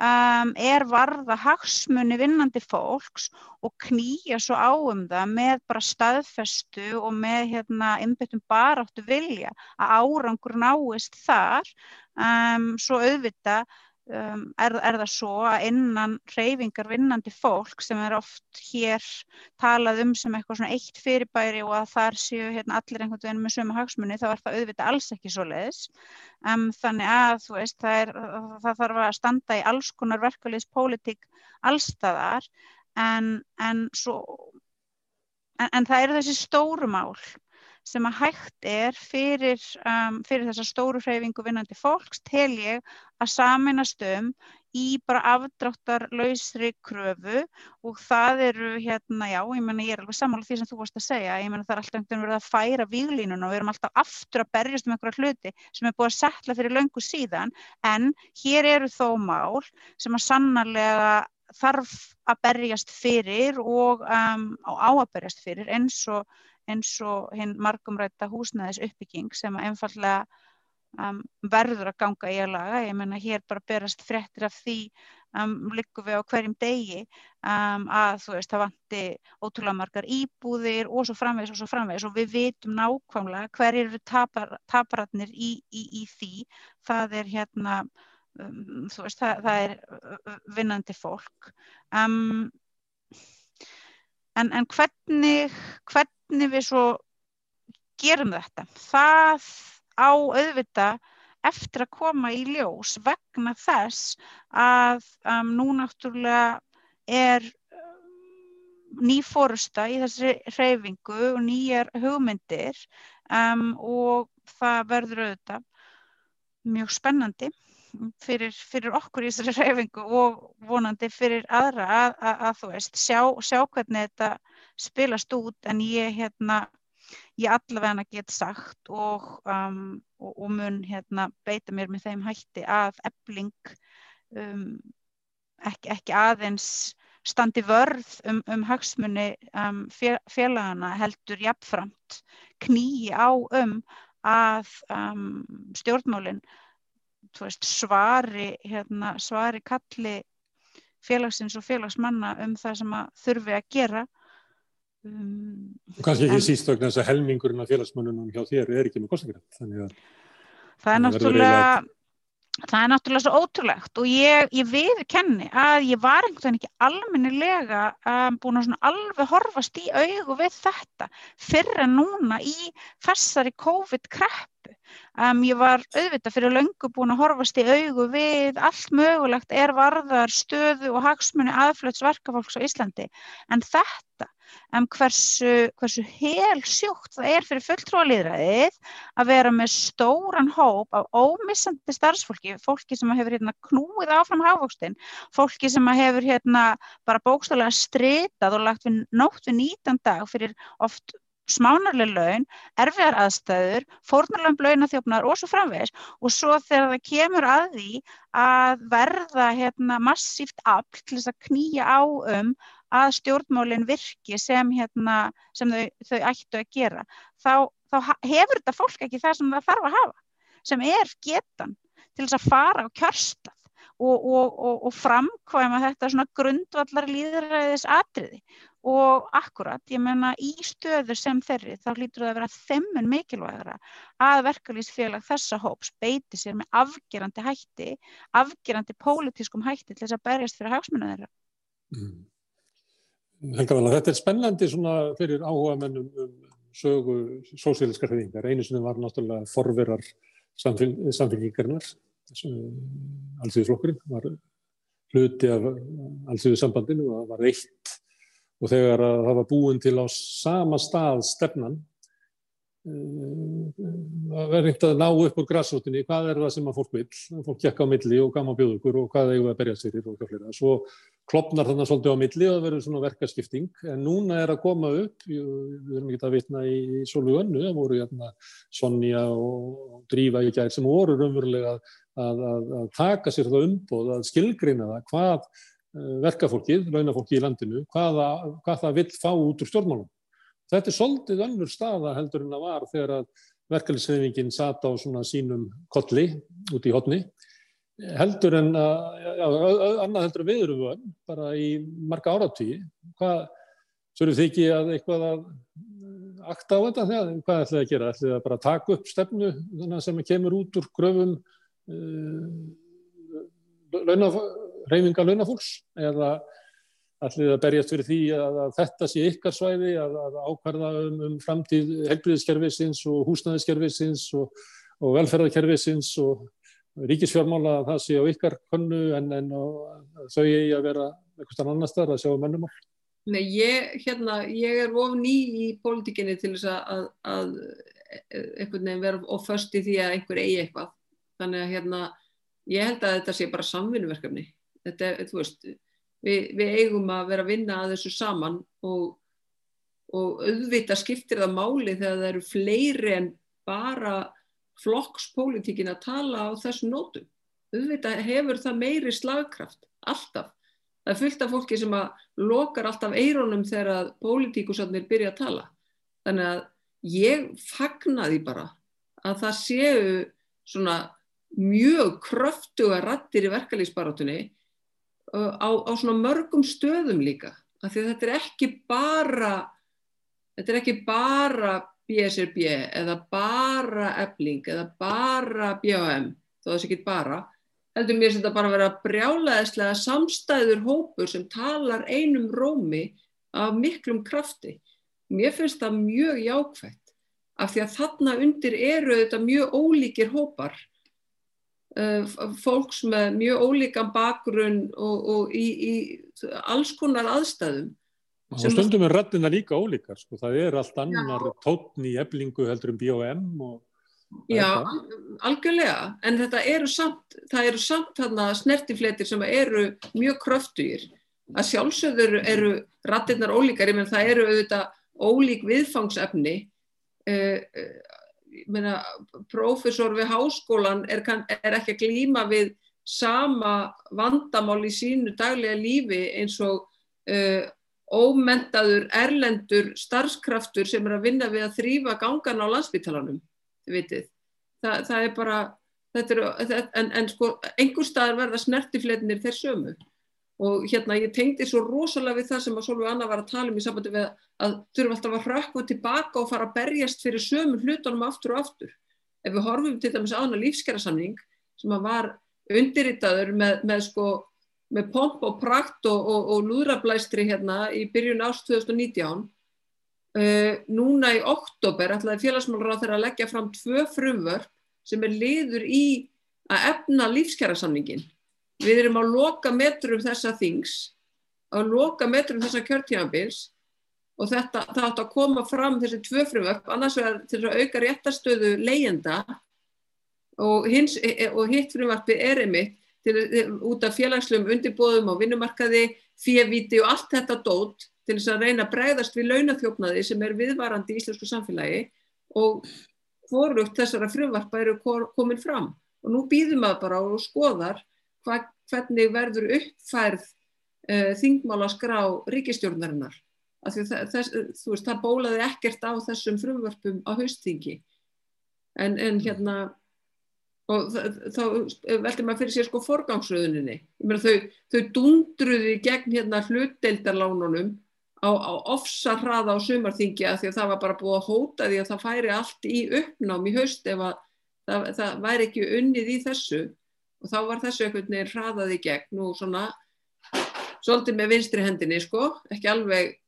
um, er varða hagsmunni vinnandi fólks og knýja svo á um það með bara staðfestu og með hérna innbyttum baráttu vilja að árangur náist þar. Um, svo auðvita Um, er, er það svo að innan reyfingar vinnandi fólk sem er oft hér talað um sem eitthvað svona eitt fyrirbæri og að þar séu hérna, allir einhvern veginn með sömu hagsmunni þá er það auðvitað alls ekki svo leiðis um, þannig að þú veist það, er, það þarf að standa í alls konar verkulegspólitík allstaðar en, en, svo, en, en það eru þessi stóru mál sem að hægt er fyrir, um, fyrir þessa stóru hreyfingu vinnandi fólks tel ég að saminast um í bara afdráttarlausri kröfu og það eru hérna, já, ég menna ég er alveg sammála því sem þú varst að segja, ég menna það er alltaf einhvern veginn verið að færa výglínuna og við erum alltaf aftur að berjast um einhverja hluti sem er búið að setla fyrir löngu síðan. En hér eru þó mál sem að sannarlega þarf að berjast fyrir og um, á að berjast fyrir eins og eins og hinn margumrætta húsnæðis uppbygging sem að einfallega um, verður að ganga í að laga. Ég menna hér bara berast fréttir af því um, liggum við á hverjum degi um, að þú veist það vanti ótrúlega margar íbúðir og svo framvegs og svo framvegs og við vitum nákvæmlega hver eru tapar, taparatnir í, í, í því. Það er hérna um, þú veist það, það er vinnandi fólk. Um, en, en hvernig hvernig við svo gerum þetta? Það á auðvita eftir að koma í ljós vegna þess að um, nú náttúrulega er um, ný fórusta í þessi hreyfingu og nýjar hugmyndir um, og það verður auðvitað mjög spennandi fyrir, fyrir okkur í þessari hreyfingu og vonandi fyrir aðra að, að, að þú veist sjá, sjá hvernig þetta spilast út. En ég hérna ég allavega get sagt og, um, og, og mun hérna, beita mér með þeim hætti að ebling um, ekki, ekki aðeins standi vörð um, um hagsmunni um, félagana heldur jafnframt knýi á um að um, stjórnmálinn veist, svari, hérna, svari kalli félagsins og félagsmanna um það sem þurfi að gera. Um, Kanski ekki en, síst vegna þess að helmingurinn af félagsmannunum hjá þér er ekki með kostningarætt að það er náttúrulega það er náttúrulega svo ótrúlegt og ég, ég viðkenni að ég var einhvern veginn ekki almennilega um, búin að alveg horfast í augu við þetta fyrir en núna í þessari COVID-kreppu um, ég var auðvitað fyrir löngu búin að horfast í augu við allt mögulegt er varðar stöðu og hagsmunni aðflöts verkafólks á Íslandi. En þetta um hversu, hversu hel sjúkt það er fyrir fulltróðalýðræðið að vera með stóran hóp af ómissandi starfsfólki, fólki sem hefur hérna, knúið áfram hafvókstinn, fólki sem hefur hérna, bara bókstálega stritað og lagt við nótt við nýtan dag fyrir oft smánarlega laun, erfiðar aðstæður, fórnarlega launathjófnar og svo framvegs og svo þegar það kemur að því að verða hérna, massíft afl til þess að knýja á um að stjórnmálinn virki sem, hérna, sem þau, þau ættu að gera þá, þá hefur þetta fólk ekki það sem það þarf að hafa sem er getan til þess að fara á kjörstað og, og, og, og framkvæma þetta svona grundvallar líðræðis atriði og akkurat, ég menna í stöður sem þeirri þá hlýtur það að vera þemmun mikilvægra að verkalýsfélag þessa hóps beiti sér með afgerandi hætti afgerandi pólitískum hætti til þess að berjast fyrir hagsmunna þeirra mm. Helga vel að þetta er spennandi fyrir áhuga mennum um sögu sósíliska hrefingar. Einu sinni var náttúrulega forverar samfélgíkarinnar, allsýðisflokkurinn, var hluti af allsýðissambandinu og það var eitt og þegar það var búin til á sama stað stefnan að vera reynd að ná upp úr græsrótinni, hvað er það sem að fólk vil, fólk kekka á milli og gama bjóðugur og hvað eigum við að berja sér í og hvað svo klopnar þannig svolítið á milli og það verður svona verkaskipting. En núna er að koma upp við erum ekki að vitna í, í Sólu Önnu það voru hérna Sonja og Drífa í gæðir sem voru raunverulega að, að, að, taka sér það umbóð að skilgreina það hvað verkafólkið, launafólkið í landinu hvað, hvað það vil fá út úr stjórnmálum Þetta er svolítið önnur staða heldur en það var þegar að verkefliðsefingin sat á svona sínum kolli út í hodni heldur en að, já, annað heldur að við erum við bara í marga áratvíi. Hvað, svo eru þið ekki að eitthvað að akta á þetta þegar, hvað ætlaði að gera? ætlaði að bara taka upp stefnu sem kemur út úr gröfum uh, launa, reyfinga launafólks eða allir að berjast fyrir því að, að þetta sé ykkar svæði, að, að ákvarða um, um framtíð helbriðiskerfisins og húsnæðiskerfisins og, og velferðarkerfisins og ríkisfjármála að það sé á ykkar konnu en, en þau eigi að vera eitthvað annar starf að sjá um ennum allt. Nei, ég, hérna, ég er of ný í pólitíkinni til þess að, að einhvern veginn vera of först í því að einhver eigi eitthvað. Þannig að hérna, ég held að þetta sé bara samvinnuverkefni. Þetta, þú veist, við, við eigum að vera að vinna að þessu saman og, og auðvita skiptir það máli þegar það eru fleiri en bara flokkspolítikin að tala á þessum nótum. Auðvita hefur það meiri slagkraft, alltaf. Það er fullt af fólki sem að lokar alltaf eironum þegar politíkusarnir byrja að tala. Þannig að ég fagnaði bara að það séu svona mjög kröftuga rattir í verkalýsbarátunni á, á svona mörgum stöðum líka af því þetta er ekki bara þetta er ekki bara BSRB eða bara ebling eða bara BHM þó þessi ekki bara heldur mér sem þetta bara vera brjálaðislega samstæður hópur sem talar einum rómi af miklum krafti. Mér finnst það mjög jákvægt af því að þarna undir eru þetta mjög ólíkir hópar fólks með mjög ólíkan bakgrunn og, og í, í alls konar aðstæðum. Og stundum er rættina líka ólíkar, sko. það er allt annar tótn í eblingu heldur um BOM og Já, algjörlega, en þetta eru samt, það eru samt þarna snertifletir sem eru mjög kröftugir, að sjálfsögður eru rættinnar ólíkar, ég menn það eru auðvitað ólík viðfangsefni, uh, profesor við háskólan er, kann, er ekki að glýma við sama vandamál í sínu daglega lífi eins og uh, ómentaður erlendur starfskraftur sem er að vinna við að þrýfa gangan á landsbytalanum. Þa, það er bara, er, en, en sko einhver staðar verða snertifletinir þeir sömu og hérna ég tengdi svo rosalega við það sem að Solveig Anna var að tala um í sambandi við að þurfum alltaf að hrökkva tilbaka og fara að berjast fyrir sömu hlutunum aftur og aftur. Ef við horfum til dæmis á hana lífskjærasamning sem að var undirritaður með, með sko með pomp og prakt og, og, og lúðrablæstri hérna í byrjun ást 2019 uh, núna í oktober ætlaði félagsmálur á þeirra að leggja fram tvö frumvörp sem er liður í að efna lífskjærasamningin við erum á loka metrum þessa þings á loka metrum þessa kjörtíðanbils og þetta, það átt að koma fram þessi tvö frumvörp annars vegar til að auka réttastöðu leyenda og, hins, og hitt frumvarpi er einmitt til, út af félagslegum undirbóðum á vinnumarkaði, fjövíti og allt þetta dót til þess að reyna að bregðast við launathjófnaði sem er viðvarandi í íslensku samfélagi og hvorugt þessara frumvarpa eru komin fram. Og nú býðum maður bara og skoðar hva, hvernig verður uppfærð uh, þingmála skrá ríkistjórnarinnar þess, veist það bólaði ekkert á þessum frumvarpum á haustingi en, en hérna og þá veldur maður fyrir sér sko forgangsröðuninni. Þau, þau dundruði gegn hérna hlutdeildarlánunum á, á ofsa hraða á sumarþingi að því að það var bara búið að hóta því að það færi allt í uppnám í haust ef að það, það væri ekki unnið í þessu og þá var þessu einhvern veginn hraðaði gegn og svona svolítið með vinstri hendinni sko, ekki alveg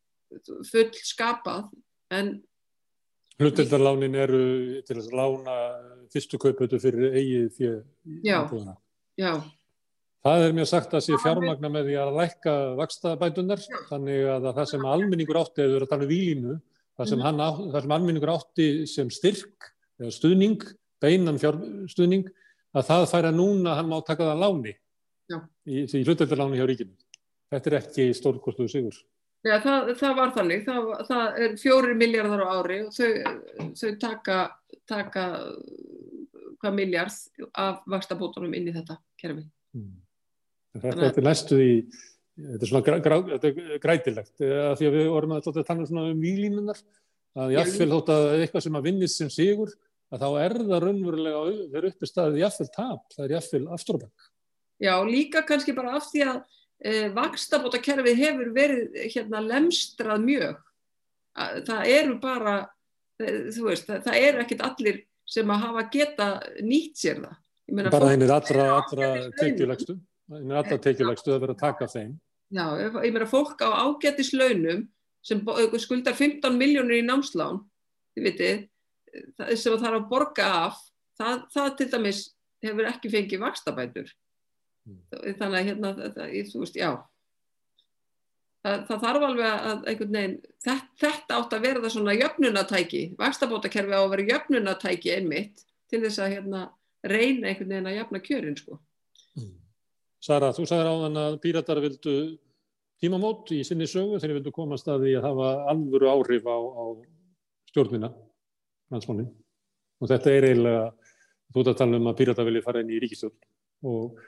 full skapað en Hlutdeldarlánin eru til að lána fyrstu kaupötu fyrir eigið fyrir íbúðuna. Já. Það er mér sagt að sé fjármagna með því að lækka vakstabætunar þannig að það sem almenningur átti, eða þú eru að tala um výlínu, það sem, mm. það sem almenningur átti sem styrk eða stuðning, beinan fjárstuðning, að það færa núna hann má taka það láni Já. í, í hlutdeldarláni hjá ríkinu. Þetta er ekki stórkostuðu sigur. Já, það, það var þannig, það, það er fjóri miljardar á ári og þau, þau taka, taka hvað miljard af vakstabótunum inn í þetta kerfi. Mm. Þetta er næstu í, þetta er svona grá, grá, þetta er grætilegt, að því að við vorum að tala um výlínunar, að jáfnveil þótt að eitthvað sem að vinnist sem sigur, að þá er það raunverulega þegar uppi staðið jáfnveil tap, það er jáfnveil afturbank. Já, líka kannski bara af því að eh, vakstabótakerfið hefur verið hérna lemstrað mjög. Það eru bara eh, þú veist, það, það eru ekkit allir sem að hafa geta nýtt sér það. Meina, bara einir allra, allra tekjulegstu einir allra tekjulegstu að vera að taka þeim. Já, ég meina fólk á ágætislaunum sem skuldar 15 miljónir í námslán þið vitið, sem það þarf að borga af það, það til dæmis hefur ekki fengið vakstabætur Mm. þannig að hérna það, þú veist, já. Það, það þarf alveg að einhvern veginn þetta, þetta átt að vera það svona jöfnunatæki vakstabótakerfi á að vera jöfnunatæki einmitt til þess að hérna reyna einhvern veginn að jafna kjörin sko. Mm. Sara, þú sagði ráðan að píratar vildu tímamót í sinni sögu þegar vildu komast að því að hafa alvöru áhrif á, á stjórnina landsmánin og þetta er eiginlega þú ert að tala um að píratar vilja fara inn í ríkistjórn og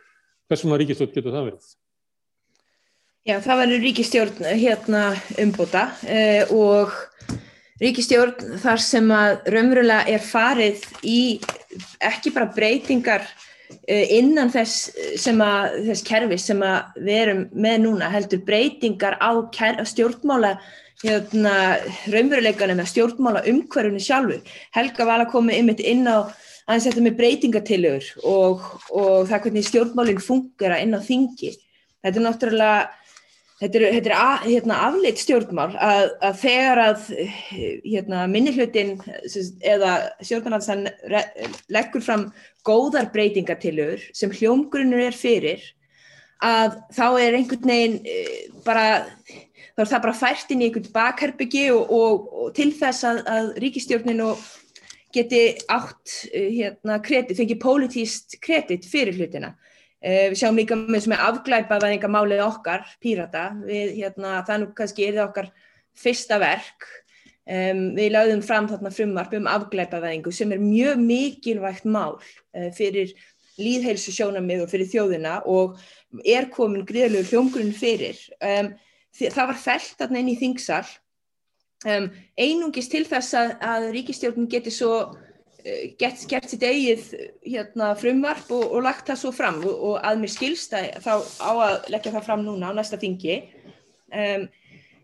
Hversum að ríkistjórn getur það verið? Já, það verður ríkistjórn hérna umbúta eh, og ríkistjórn þar sem að raunverulega er farið í ekki bara breytingar innan þess, að, þess kerfis sem við erum með núna heldur breytingar á stjórnmála hérna, raunveruleikanum eða stjórnmála umhverjunu sjálfu. Helga var að koma ymitt inn á aðeins þetta með breytingatilögur og, og það hvernig stjórnmálinn fungera inn á þingi. Þetta er náttúrulega, þetta er, þetta er að, hérna, afleitt stjórnmál að, að þegar að hérna, minnihlutin eða stjórnmálansan leggur fram góðar breytingatilögur sem hljómgrunnur er fyrir að þá er einhvern veginn eh, bara þá er það bara fært inn í einhvern bakherbyggi og, og, og til þess að, að ríkistjórninu geti átt uh, hérna, kredit, fengi pólitíst kredit fyrir hlutina. Uh, við sjáum líka með sem er afglæpaðinga málið okkar, Pírata, við, hérna, það nú kannski er það okkar fyrsta verk. Um, við lögðum fram þarna frumvarp um afglæpaðingu sem er mjög mikilvægt mál uh, fyrir líðheilsu sjónamið og fyrir þjóðina og er komin gríðalegu hljómgrunn fyrir. Um, það var fælt þarna inn í þingsal. Um, einungis til þess að, að ríkistjórnum geti svo uh, gett, gert sitt eigið hérna, frumvarp og, og lagt það svo fram. Og, og að mér skilsta þá á að leggja það fram núna á næsta þingi. Um,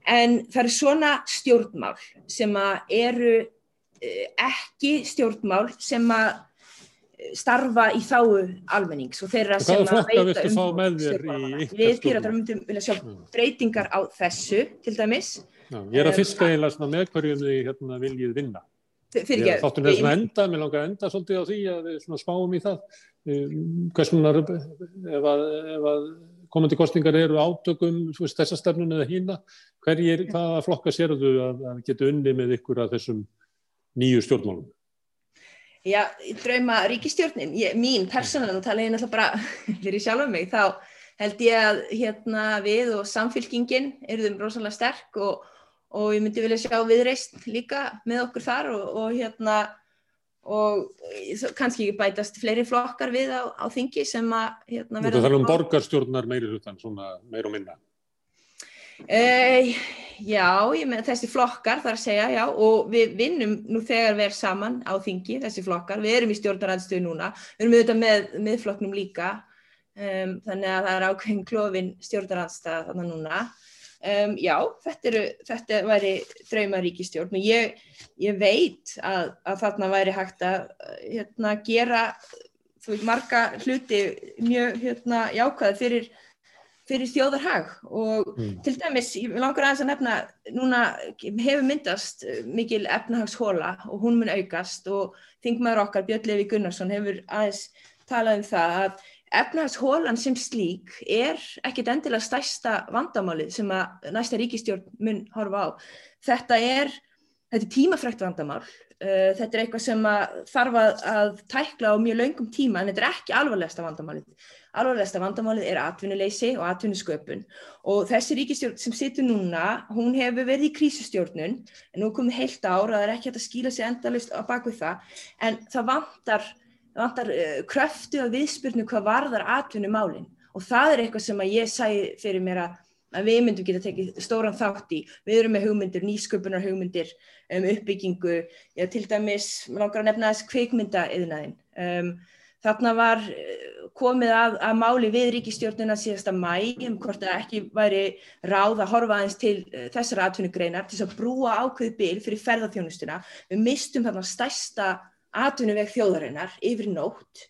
en það eru svona stjórnmál sem að eru uh, ekki stjórnmál sem að starfa í þáu almennings og þeirra sem að veita um við pýratar myndum vilja sjá breytingar á þessu til dæmis. Já, ég er að fiska eiginlega með hverjum þið hérna, viljið vinna. Þáttum við að enda, mér langar að enda svolítið á því að við spáum í það. Hversunar ef að, að komandi kostingar eru átökum þessar stefnun eða hína hverjir, hvaða flokka sér að, að geta unni með ykkur að þessum nýju stjórnmálum Já, drauma ríkistjórnin, ég, mín persónulega, nú tala ég náttúrulega bara fyrir sjálf um mig, þá held ég að hérna, við og samfylkingin eruðum rosalega sterk og, og ég myndi vilja sjá viðreist líka með okkur þar og, og hérna og kannski bætast fleiri flokkar við á, á þingi sem að hérna, verða... Þú þarf um borgarstjórnar meiri hlutan, svona meir og minna. Uh, já, með þessi flokkar þarf að segja, já, og við vinnum nú þegar við erum saman á þingi, þessi flokkar, við erum í stjórnaranstöðu núna, við erum auðvitað með miðflokknum líka, um, þannig að það er ákveðin klófin stjórnaranstað þarna núna. Um, já, þetta, eru, þetta væri draumaríkistjórn og ég, ég veit að, að þarna væri hægt að hérna, gera veist, marga hluti mjög hérna, jákvæði fyrir fyrir þjóðarhag og mm. til dæmis, ég langar aðeins að nefna núna hefur myndast mikil efnahagshóla og hún mun aukast og þingmaður okkar Björn Levi Gunnarsson hefur aðeins talað um það að efnahagshólan sem slík er ekkit endilega stærsta vandamálið sem að næsta ríkistjórn mun horfa á. Þetta er, þetta er tímafrækt vandamál, uh, þetta er eitthvað sem þarf að, að tækla á mjög laungum tíma en þetta er ekki alvarlegasta vandamálið alvarlegasta vandamálið er atvinnuleysi og atvinnusköpun. Og þessi ríkistjórn sem situr núna, hún hefur verið í krísustjórnun en nú komið heilt ár að það er ekki hægt að skýla sig endalust á baku það. En það vantar, vantar uh, kröftu og viðspurnu hvað varðar atvinnumálin. Og það er eitthvað sem að ég sæði fyrir mér að að við myndum geta tekið stóran þátt í. Við erum með hugmyndir, nýsköpunar hugmyndir um uppbyggingu, já til dæmis langar að nefna þess kveikmynda yðnaðin um, Þarna var eh, komið að, að máli við ríkistjórnuna síðasta mæ um hvort það ekki væri ráð að horfa aðeins til eh, þessara atvinnugreinar til að brúa ákveði bil fyrir ferðarþjónustuna. Við mistum þarna stærsta atvinnuveg þjóðarinnar yfir nótt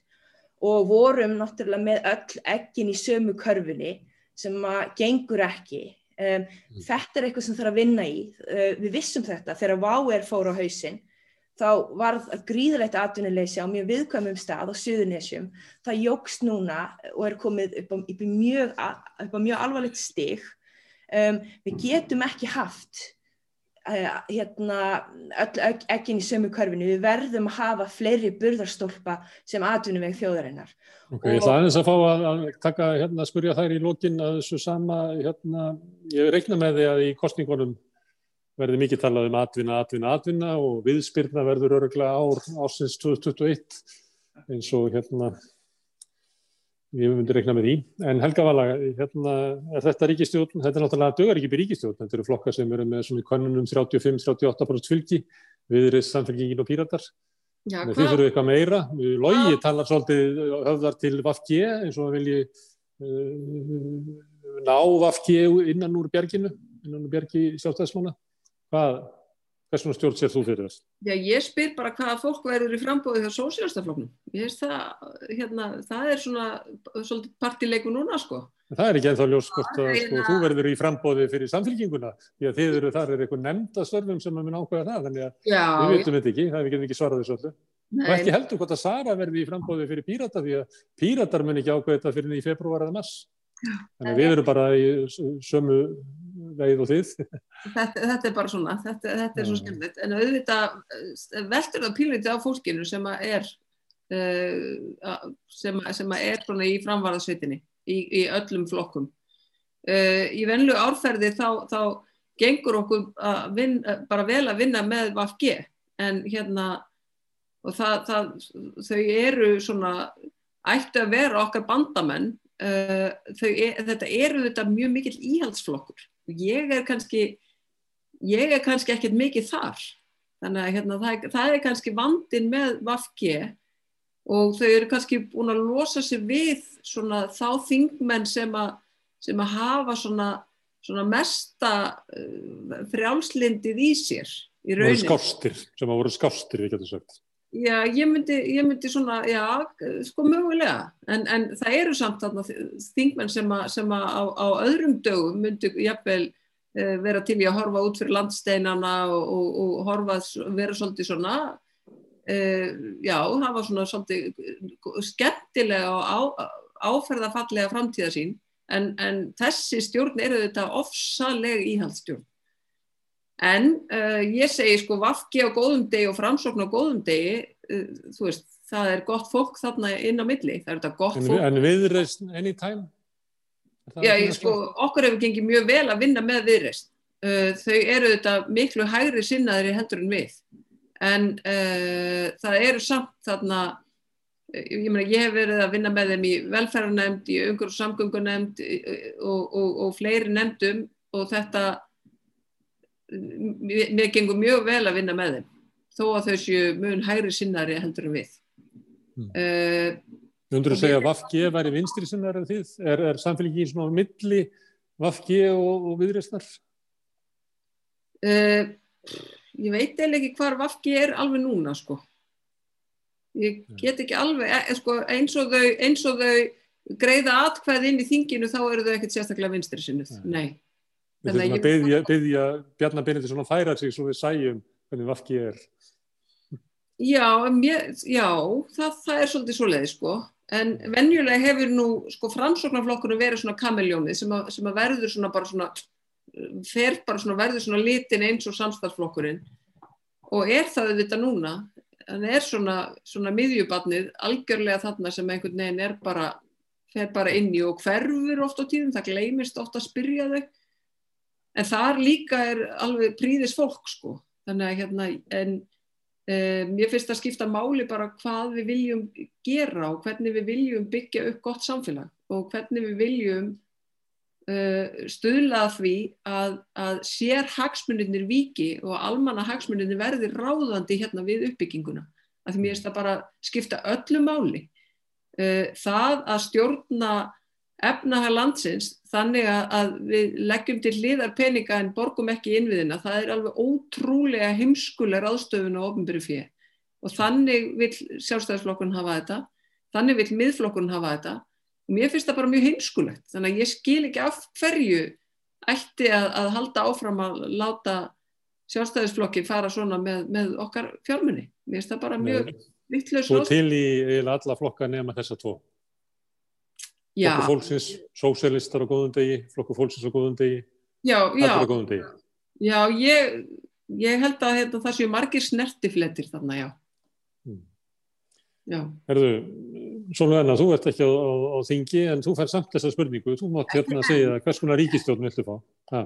og vorum náttúrulega með öll ekkin í sömu körfunni sem að gengur ekki. Um, mm. Þetta er eitthvað sem þarf að vinna í. Uh, við vissum þetta þegar Váer fór á hausin þá varð gríðilegt atvinnuleysi á mjög viðkvæmum stað á Suðunisjum. Það jógst núna og er komið upp á, upp mjög, upp á mjög alvarlegt stig. Um, við getum ekki haft uh, hérna, öll ekkin í sömu körfinu. Við verðum að hafa fleiri burðarstólpa sem atvinnuveg þjóðarinnar. Ok, og, ég ætla aðeins að fá að, að taka, hérna, spurja þær í lókin að þessu sama, hérna, ég reikna með því að í kostningunum verði mikið talað um atvinna, atvinna, atvinna og viðspyrna verður öruglega ár ásins 2021 eins og hérna ég myndi reikna með því. En Helga Vala, hérna er þetta ríkistjórn, þetta er náttúrulega dögar ekki ríkistjórn, þetta eru flokkar sem eru með svona í konunum 35-38% fylgi, viðrið samfélgingin og píratar. Já, Þið hvað, þurfum eitthvað meira. Logi talar svolítið höfðar til Vafge eins og vilji uh, ná Vafge innan úr bjerginu, innan úr bjergi sjálfstæðismána. Hvað, hversuna stjórn sér þú fyrir þess? já, ég spyr bara hvaða fólk verður í frambóði hjá sósíalstafloknum. Ég veist það, hérna, það er svona svolítið partileiku núna, sko. En Það er ekki ennþá ljós hvort að er sko, eina- þú verður í frambóði fyrir samfélkinguna því að þið eru, þar er eitthvað nefnda störfum sem að mun ákveða það, þannig að Já, við vitum þetta ekki, það við getum ekki svarað þessu öllu. Og nei, ekki heldur hvort að Sara verði í frambóði fyrir pírata því að píratar mun ekki ákveða þetta fyrir veið og þið. þetta, þetta er bara svona, þetta, þetta er svo skemmtilegt. En auðvitað eh, veltur það pínleiti á fólkinu sem að er, uh, sem, að- sem að er svona í framvarðasveitinni, í, í öllum flokkum. Uh, í venlu árferði þá, þá gengur okkur að vin, bara vel að vinna með VFG en hérna og það, það, þau eru svona ættu að vera okkar bandamenn uh, þau, er, þetta eru þetta mjög mikill íhaldsflokkur ég er kannski ég er kannski ekkert mikið þar þannig að hérna, það, er- það er kannski vandin með VFG og þau eru kannski búin að losa sig við svona þá þingmenn sem að, sem að hafa svona, svona mesta uh, frjálslindið í sér í voru rauninni. skástir, sem að voru skástir, við getum sagt. Já, ég myndi, ég myndi svona, já, sko mögulega, en, en það eru samt þarna þingmenn sem að, sem að á, á öðrum dögum myndi jafnvel uh, vera til í að horfa út fyrir landsteinana og, og, og horfa, vera svolítið svona, uh, já, hafa svona svolítið skemmtilega og á, áferðafallega framtíðasín, en, en þessi stjórn eru þetta ofsaleg íhaldsstjórn. En uh, ég segi sko Vafki á góðum degi og framsókn á góðum degi, uh, þú veist, það er gott fólk þarna inn á milli, það er þetta gott En, fólk. en viðreist anytime? Já, ég, sko, okkur hefur gengið mjög vel að vinna með viðreist. Uh, þau eru þetta miklu hægri sinnaðri heldur en við. En það eru samt þarna, ég meina, ég hef verið að vinna með þeim í velferðarnemnd, í umhverjum samgöngunemnd og, og, og fleiri nefndum og þetta, mér, gengur mjög vel að vinna með þeim, þó að þau séu mun hægri sinnaðri heldur en við. Mm. Uh, Undur að segja að Vafge væri vinstri sinnar en þið? Er, er samfélgingin svona á milli Vafge og, og viðreistnar? Uh, ég veit eða ekki hvar Vafki er alveg núna sko. Ég get ekki alveg, e, sko, eins, og þau, eins og þau greiða atkvæð inn í þinginu þá eru þau ekkert sérstaklega vinstri sinnuð. Nei. Við þurfum að byggja, byggja Bjarnar Benediktsson að færa sig svo við sæjum hvernig Vafge er. Já, en mér, já það, það er svolítið svoleiði sko. En venjulega hefur nú sko framsóknarflokkurinn verið svona kamiljónið sem, sem að verður svona bara svona fer bara svona verður svona litin eins og samstarflokkurinn og er það þetta núna hann er svona, svona miðjubarnið algjörlega þarna sem einhvern veginn er bara fer bara inn í og hverfur oft á tíðum, það gleymist oft að spyrja þau en þar líka er alveg príðis fólk sko þannig að hérna en um, ég finnst að skipta máli bara hvað við viljum gera og hvernig við viljum byggja upp gott samfélag og hvernig við viljum uh, stuðla að því að, að sér hagsmunirnir viki og almanna hagsmunirnir verði ráðandi hérna við uppbygginguna. Að því mér finnst það bara skipta öllu máli. Uh, það að stjórna efnahag landsins þannig að, við leggjum til hliðar peninga en borgum ekki innviðina, það er alveg ótrúlega heimskuleg ráðstöfun á ofnbyrju fyrir. Og þannig vil sjálfstæðisflokkurinn hafa þetta, þannig vil miðflokkurinn hafa þetta. Og mér finnst það bara mjög heimskulegt. Þannig að ég skil ekki af hverju ætti að, að halda áfram að láta sjálfstæðisflokki fara svona með, með okkar fjármunni mér finnst það bara mjög vittlaus Svo til í alla flokka nema þessa tvo. Já, Flokkur fólksins, sósélistar á góðum degi, flokkur fólksins á góðum degi, allir á góðum degi. já ég, ég held að hérna, það séu margir snertifletir þarna, já Mm. já, Herðu, Sólveina, þú ert ekki á, á, á þingi en þú fær samt þessa spurningu. Þú mátt hérna segja hvers konar ríkistjórn viltu fá. Ha.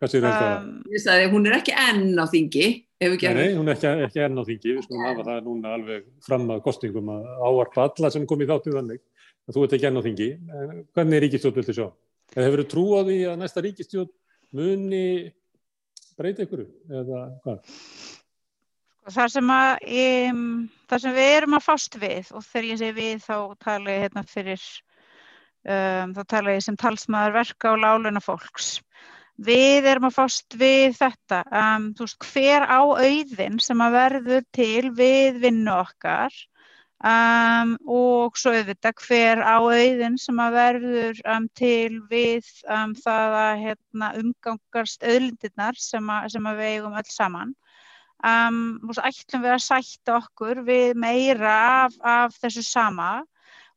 Hvað sér þetta? Um, ég sagði hún er ekki enn á þingi Nei, hún er ekki, ekki enn á þingi. Við skulum hafa það núna alveg fram að kostningum að áarpa alla sem komið þáttu þannig. Þú ert ekki enn á þingi. En Hvernig ríkistjórn viltu sjá? Eða hefur þú trú á því að næsta ríkistjórn muni breyta ykkur? Eða hvað? Sko, Það sem, að, um, það sem við erum að fást við og þegar ég segi við þá tala ég hérna fyrir, um, þá tala ég sem talsmaður verka og láluna fólks. Við erum að fást við þetta, um, þú veist, hver á auðin sem að verður til við vinnu okkar um, og svo auðvitað hver á auðin sem að verður um, til við það að hérna, umgangast auðlindirnar sem, sem að við eigum öll saman. Um, ætlum við að sætta okkur við meira af, af þessu sama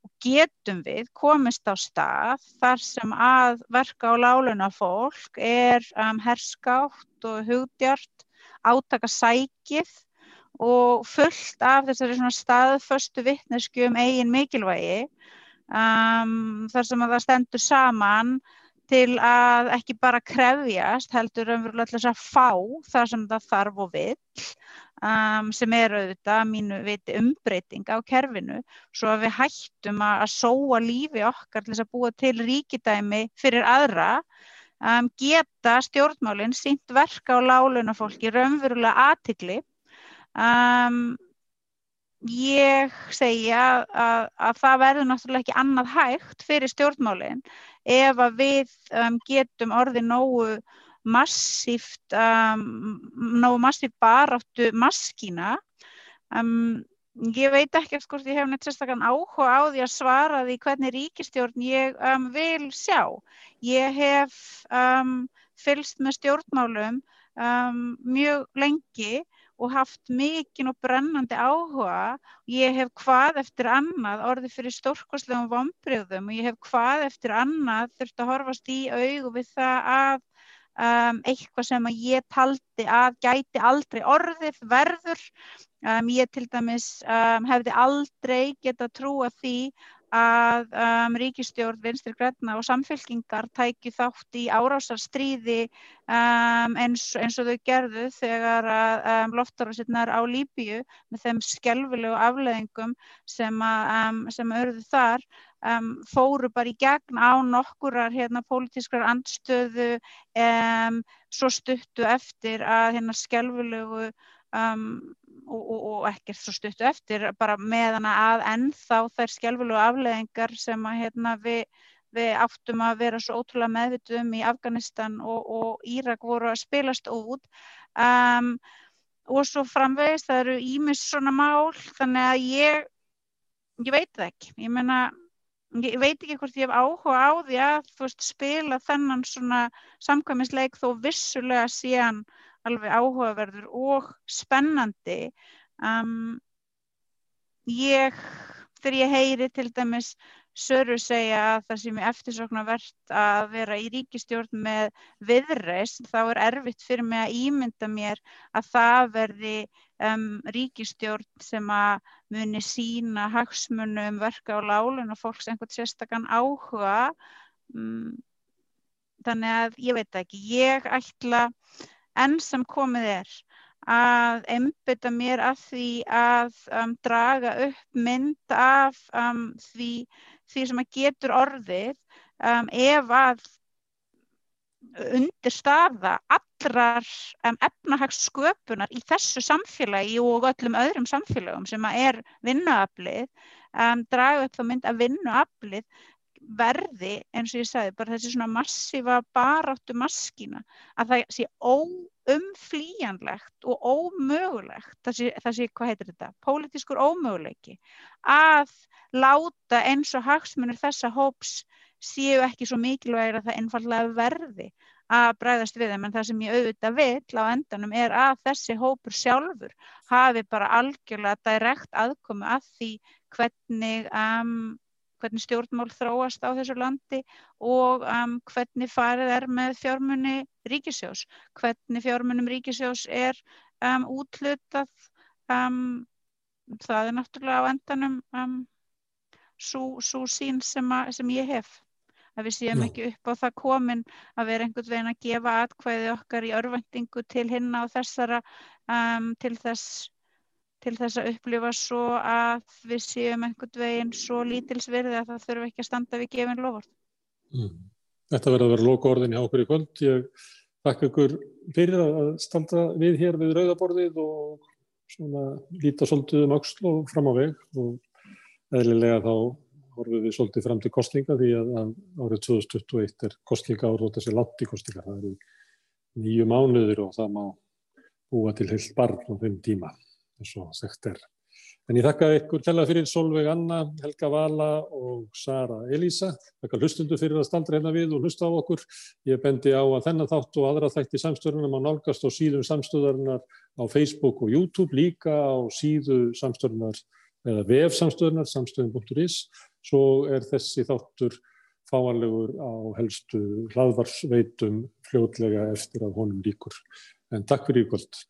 og getum við komist á stað þar sem að verka á láluna fólk er um, herskátt og hugdjart, átaka sækið og fullt af þessari staðföstu vittnesku um eigin mikilvægi um, þar sem að það stendur saman til að ekki bara krefjast heldur umverulega þess að fá það sem það þarf og vill um, sem er auðvitað mínu viti umbreyting á kerfinu svo að við hættum að, að sóa lífi okkar til þess að búa til ríkidæmi fyrir aðra um, geta stjórnmálinn sínt verka á láluna fólki raunverulega aðtikli um, ég segja að, að það verður náttúrulega ekki annað hægt fyrir stjórnmálinn ef að við um, getum orðið nógu massíft um, nógu massíft baráttu maskína. Um, ég veit ekki hvort ég hef neitt sérstaklega áhuga á því að svara því hvernig ríkistjórn ég vil sjá. Ég hef fylst með stjórnmálum um, mjög lengi og haft mikinn og brennandi áhuga. Ég hef hvað eftir annað orðið fyrir stórkoslegum vombriðum og ég hef hvað eftir annað þurft að horfast í augu við það að um, eitthvað sem að ég taldi að gæti aldrei orðið verður. Um, ég til dæmis um, hefði aldrei geta trúa því að um, ríkistjórn, vinstri græna og samfélkingar tæki þátt í árásarstríði um, eins, eins og þau gerðu þegar um, loftarásinnar á Líbíu með þeim skelvilegu afleðingum sem, að, um, sem örðu þar um, fóru bara í gegn á nokkurar hérna pólitískrar andstöðu um, svo stuttu eftir að hérna skelvilegu og, og, og ekkert svo stuttu eftir bara meðan að ennþá þær skjálfulegu afleðingar sem að hérna, við, við áttum að vera svo ótrúlega meðvitum í Afganistan og, og Írak voru að spilast út. Um, og svo framvegist það eru ímis svona mál þannig að ég ég veit það ekki, ég menna ég veit ekki hvort ég hef áhuga á því að veist spila þennan svona samkvæmisleik þó vissulega síðan alveg áhugaverður og spennandi. Um, ég þegar ég heyri til dæmis Söru segja að það sem er eftirsoknavert að vera í ríkistjórn með viðreist þá er erfitt fyrir mig að ímynda mér að það verði um, ríkistjórn sem að muni sína hagsmunum verka á lálun og fólks einhvern sérstakann áhuga. Um, þannig að ég veit ekki, ég ætla enn sem komið er að einbytta mér að því að um, draga upp mynd af um, því, því sem að getur orðið um, ef að undirstaða allrar um, efnahagssköpunar í þessu samfélagi og öllum öðrum samfélagum sem að er vinnuaflið, um, draga upp þá mynd að vinnuaflið verði, eins og ég sagði, bara þessi svona massífa baráttu maskína, að það sé óumflýjanlegt og ómögulegt, það sé, það sé hvað heitir þetta, pólitískur ómöguleiki, að láta eins og hagsmunir þessa hóps séu ekki svo mikilvægir að það einfallega verði að bræðast við þeim, en það sem ég auðvitað vil á endanum er að þessi hópur sjálfur hafi bara algjörlega direkt aðkomi að því hvernig um, hvernig stjórnmál þróast á þessu landi og um, hvernig farið er með fjármunni ríkisjós, hvernig fjármunum ríkisjós er um, útlutað, um, það er náttúrulega á endanum um, svo sín sem, að, sem ég hef. Að við séum ekki upp á það komin að vera einhvern veginn að gefa atkvæði okkar í örvendingu til hinna og þessara um, til þess til þess að upplifa svo að við séum einhvern veginn svo lítilsverði að það þurfum ekki að standa við gefin lofort. Mm. Þetta verður að vera loka orðin hjá okkur í kvöld. Ég þakka ykkur fyrir að standa við hér við rauðaborðið og svona líta svolítið um auksl og fram á veg og eðlilega þá horfum við svolítið fram til kostninga því að, árið 2021 er kostninga ár og þessi látt í kostninga. Það eru nýju mánuður og það má búa til heilt barn á þeim tíma eins og þekkt er. En ég þakka ykkur tella fyrir Solveig Anna, Helga Vala og Sara Elísa. Þakka hlustundu fyrir að staldra hérna við og hlusta á okkur. Ég bendi á að þennan þátt og aðra þætti samstöðunar má nálgast á síðum samstöðunar á Facebook og YouTube, líka á síðu samstöðunar eða vef samstöðunar, samstöðun.is. Svo er þessi þáttur fáanlegur á helstu hlaðvarsveitum fljótlega eftir að honum líkur. En takk fyrir kvöld.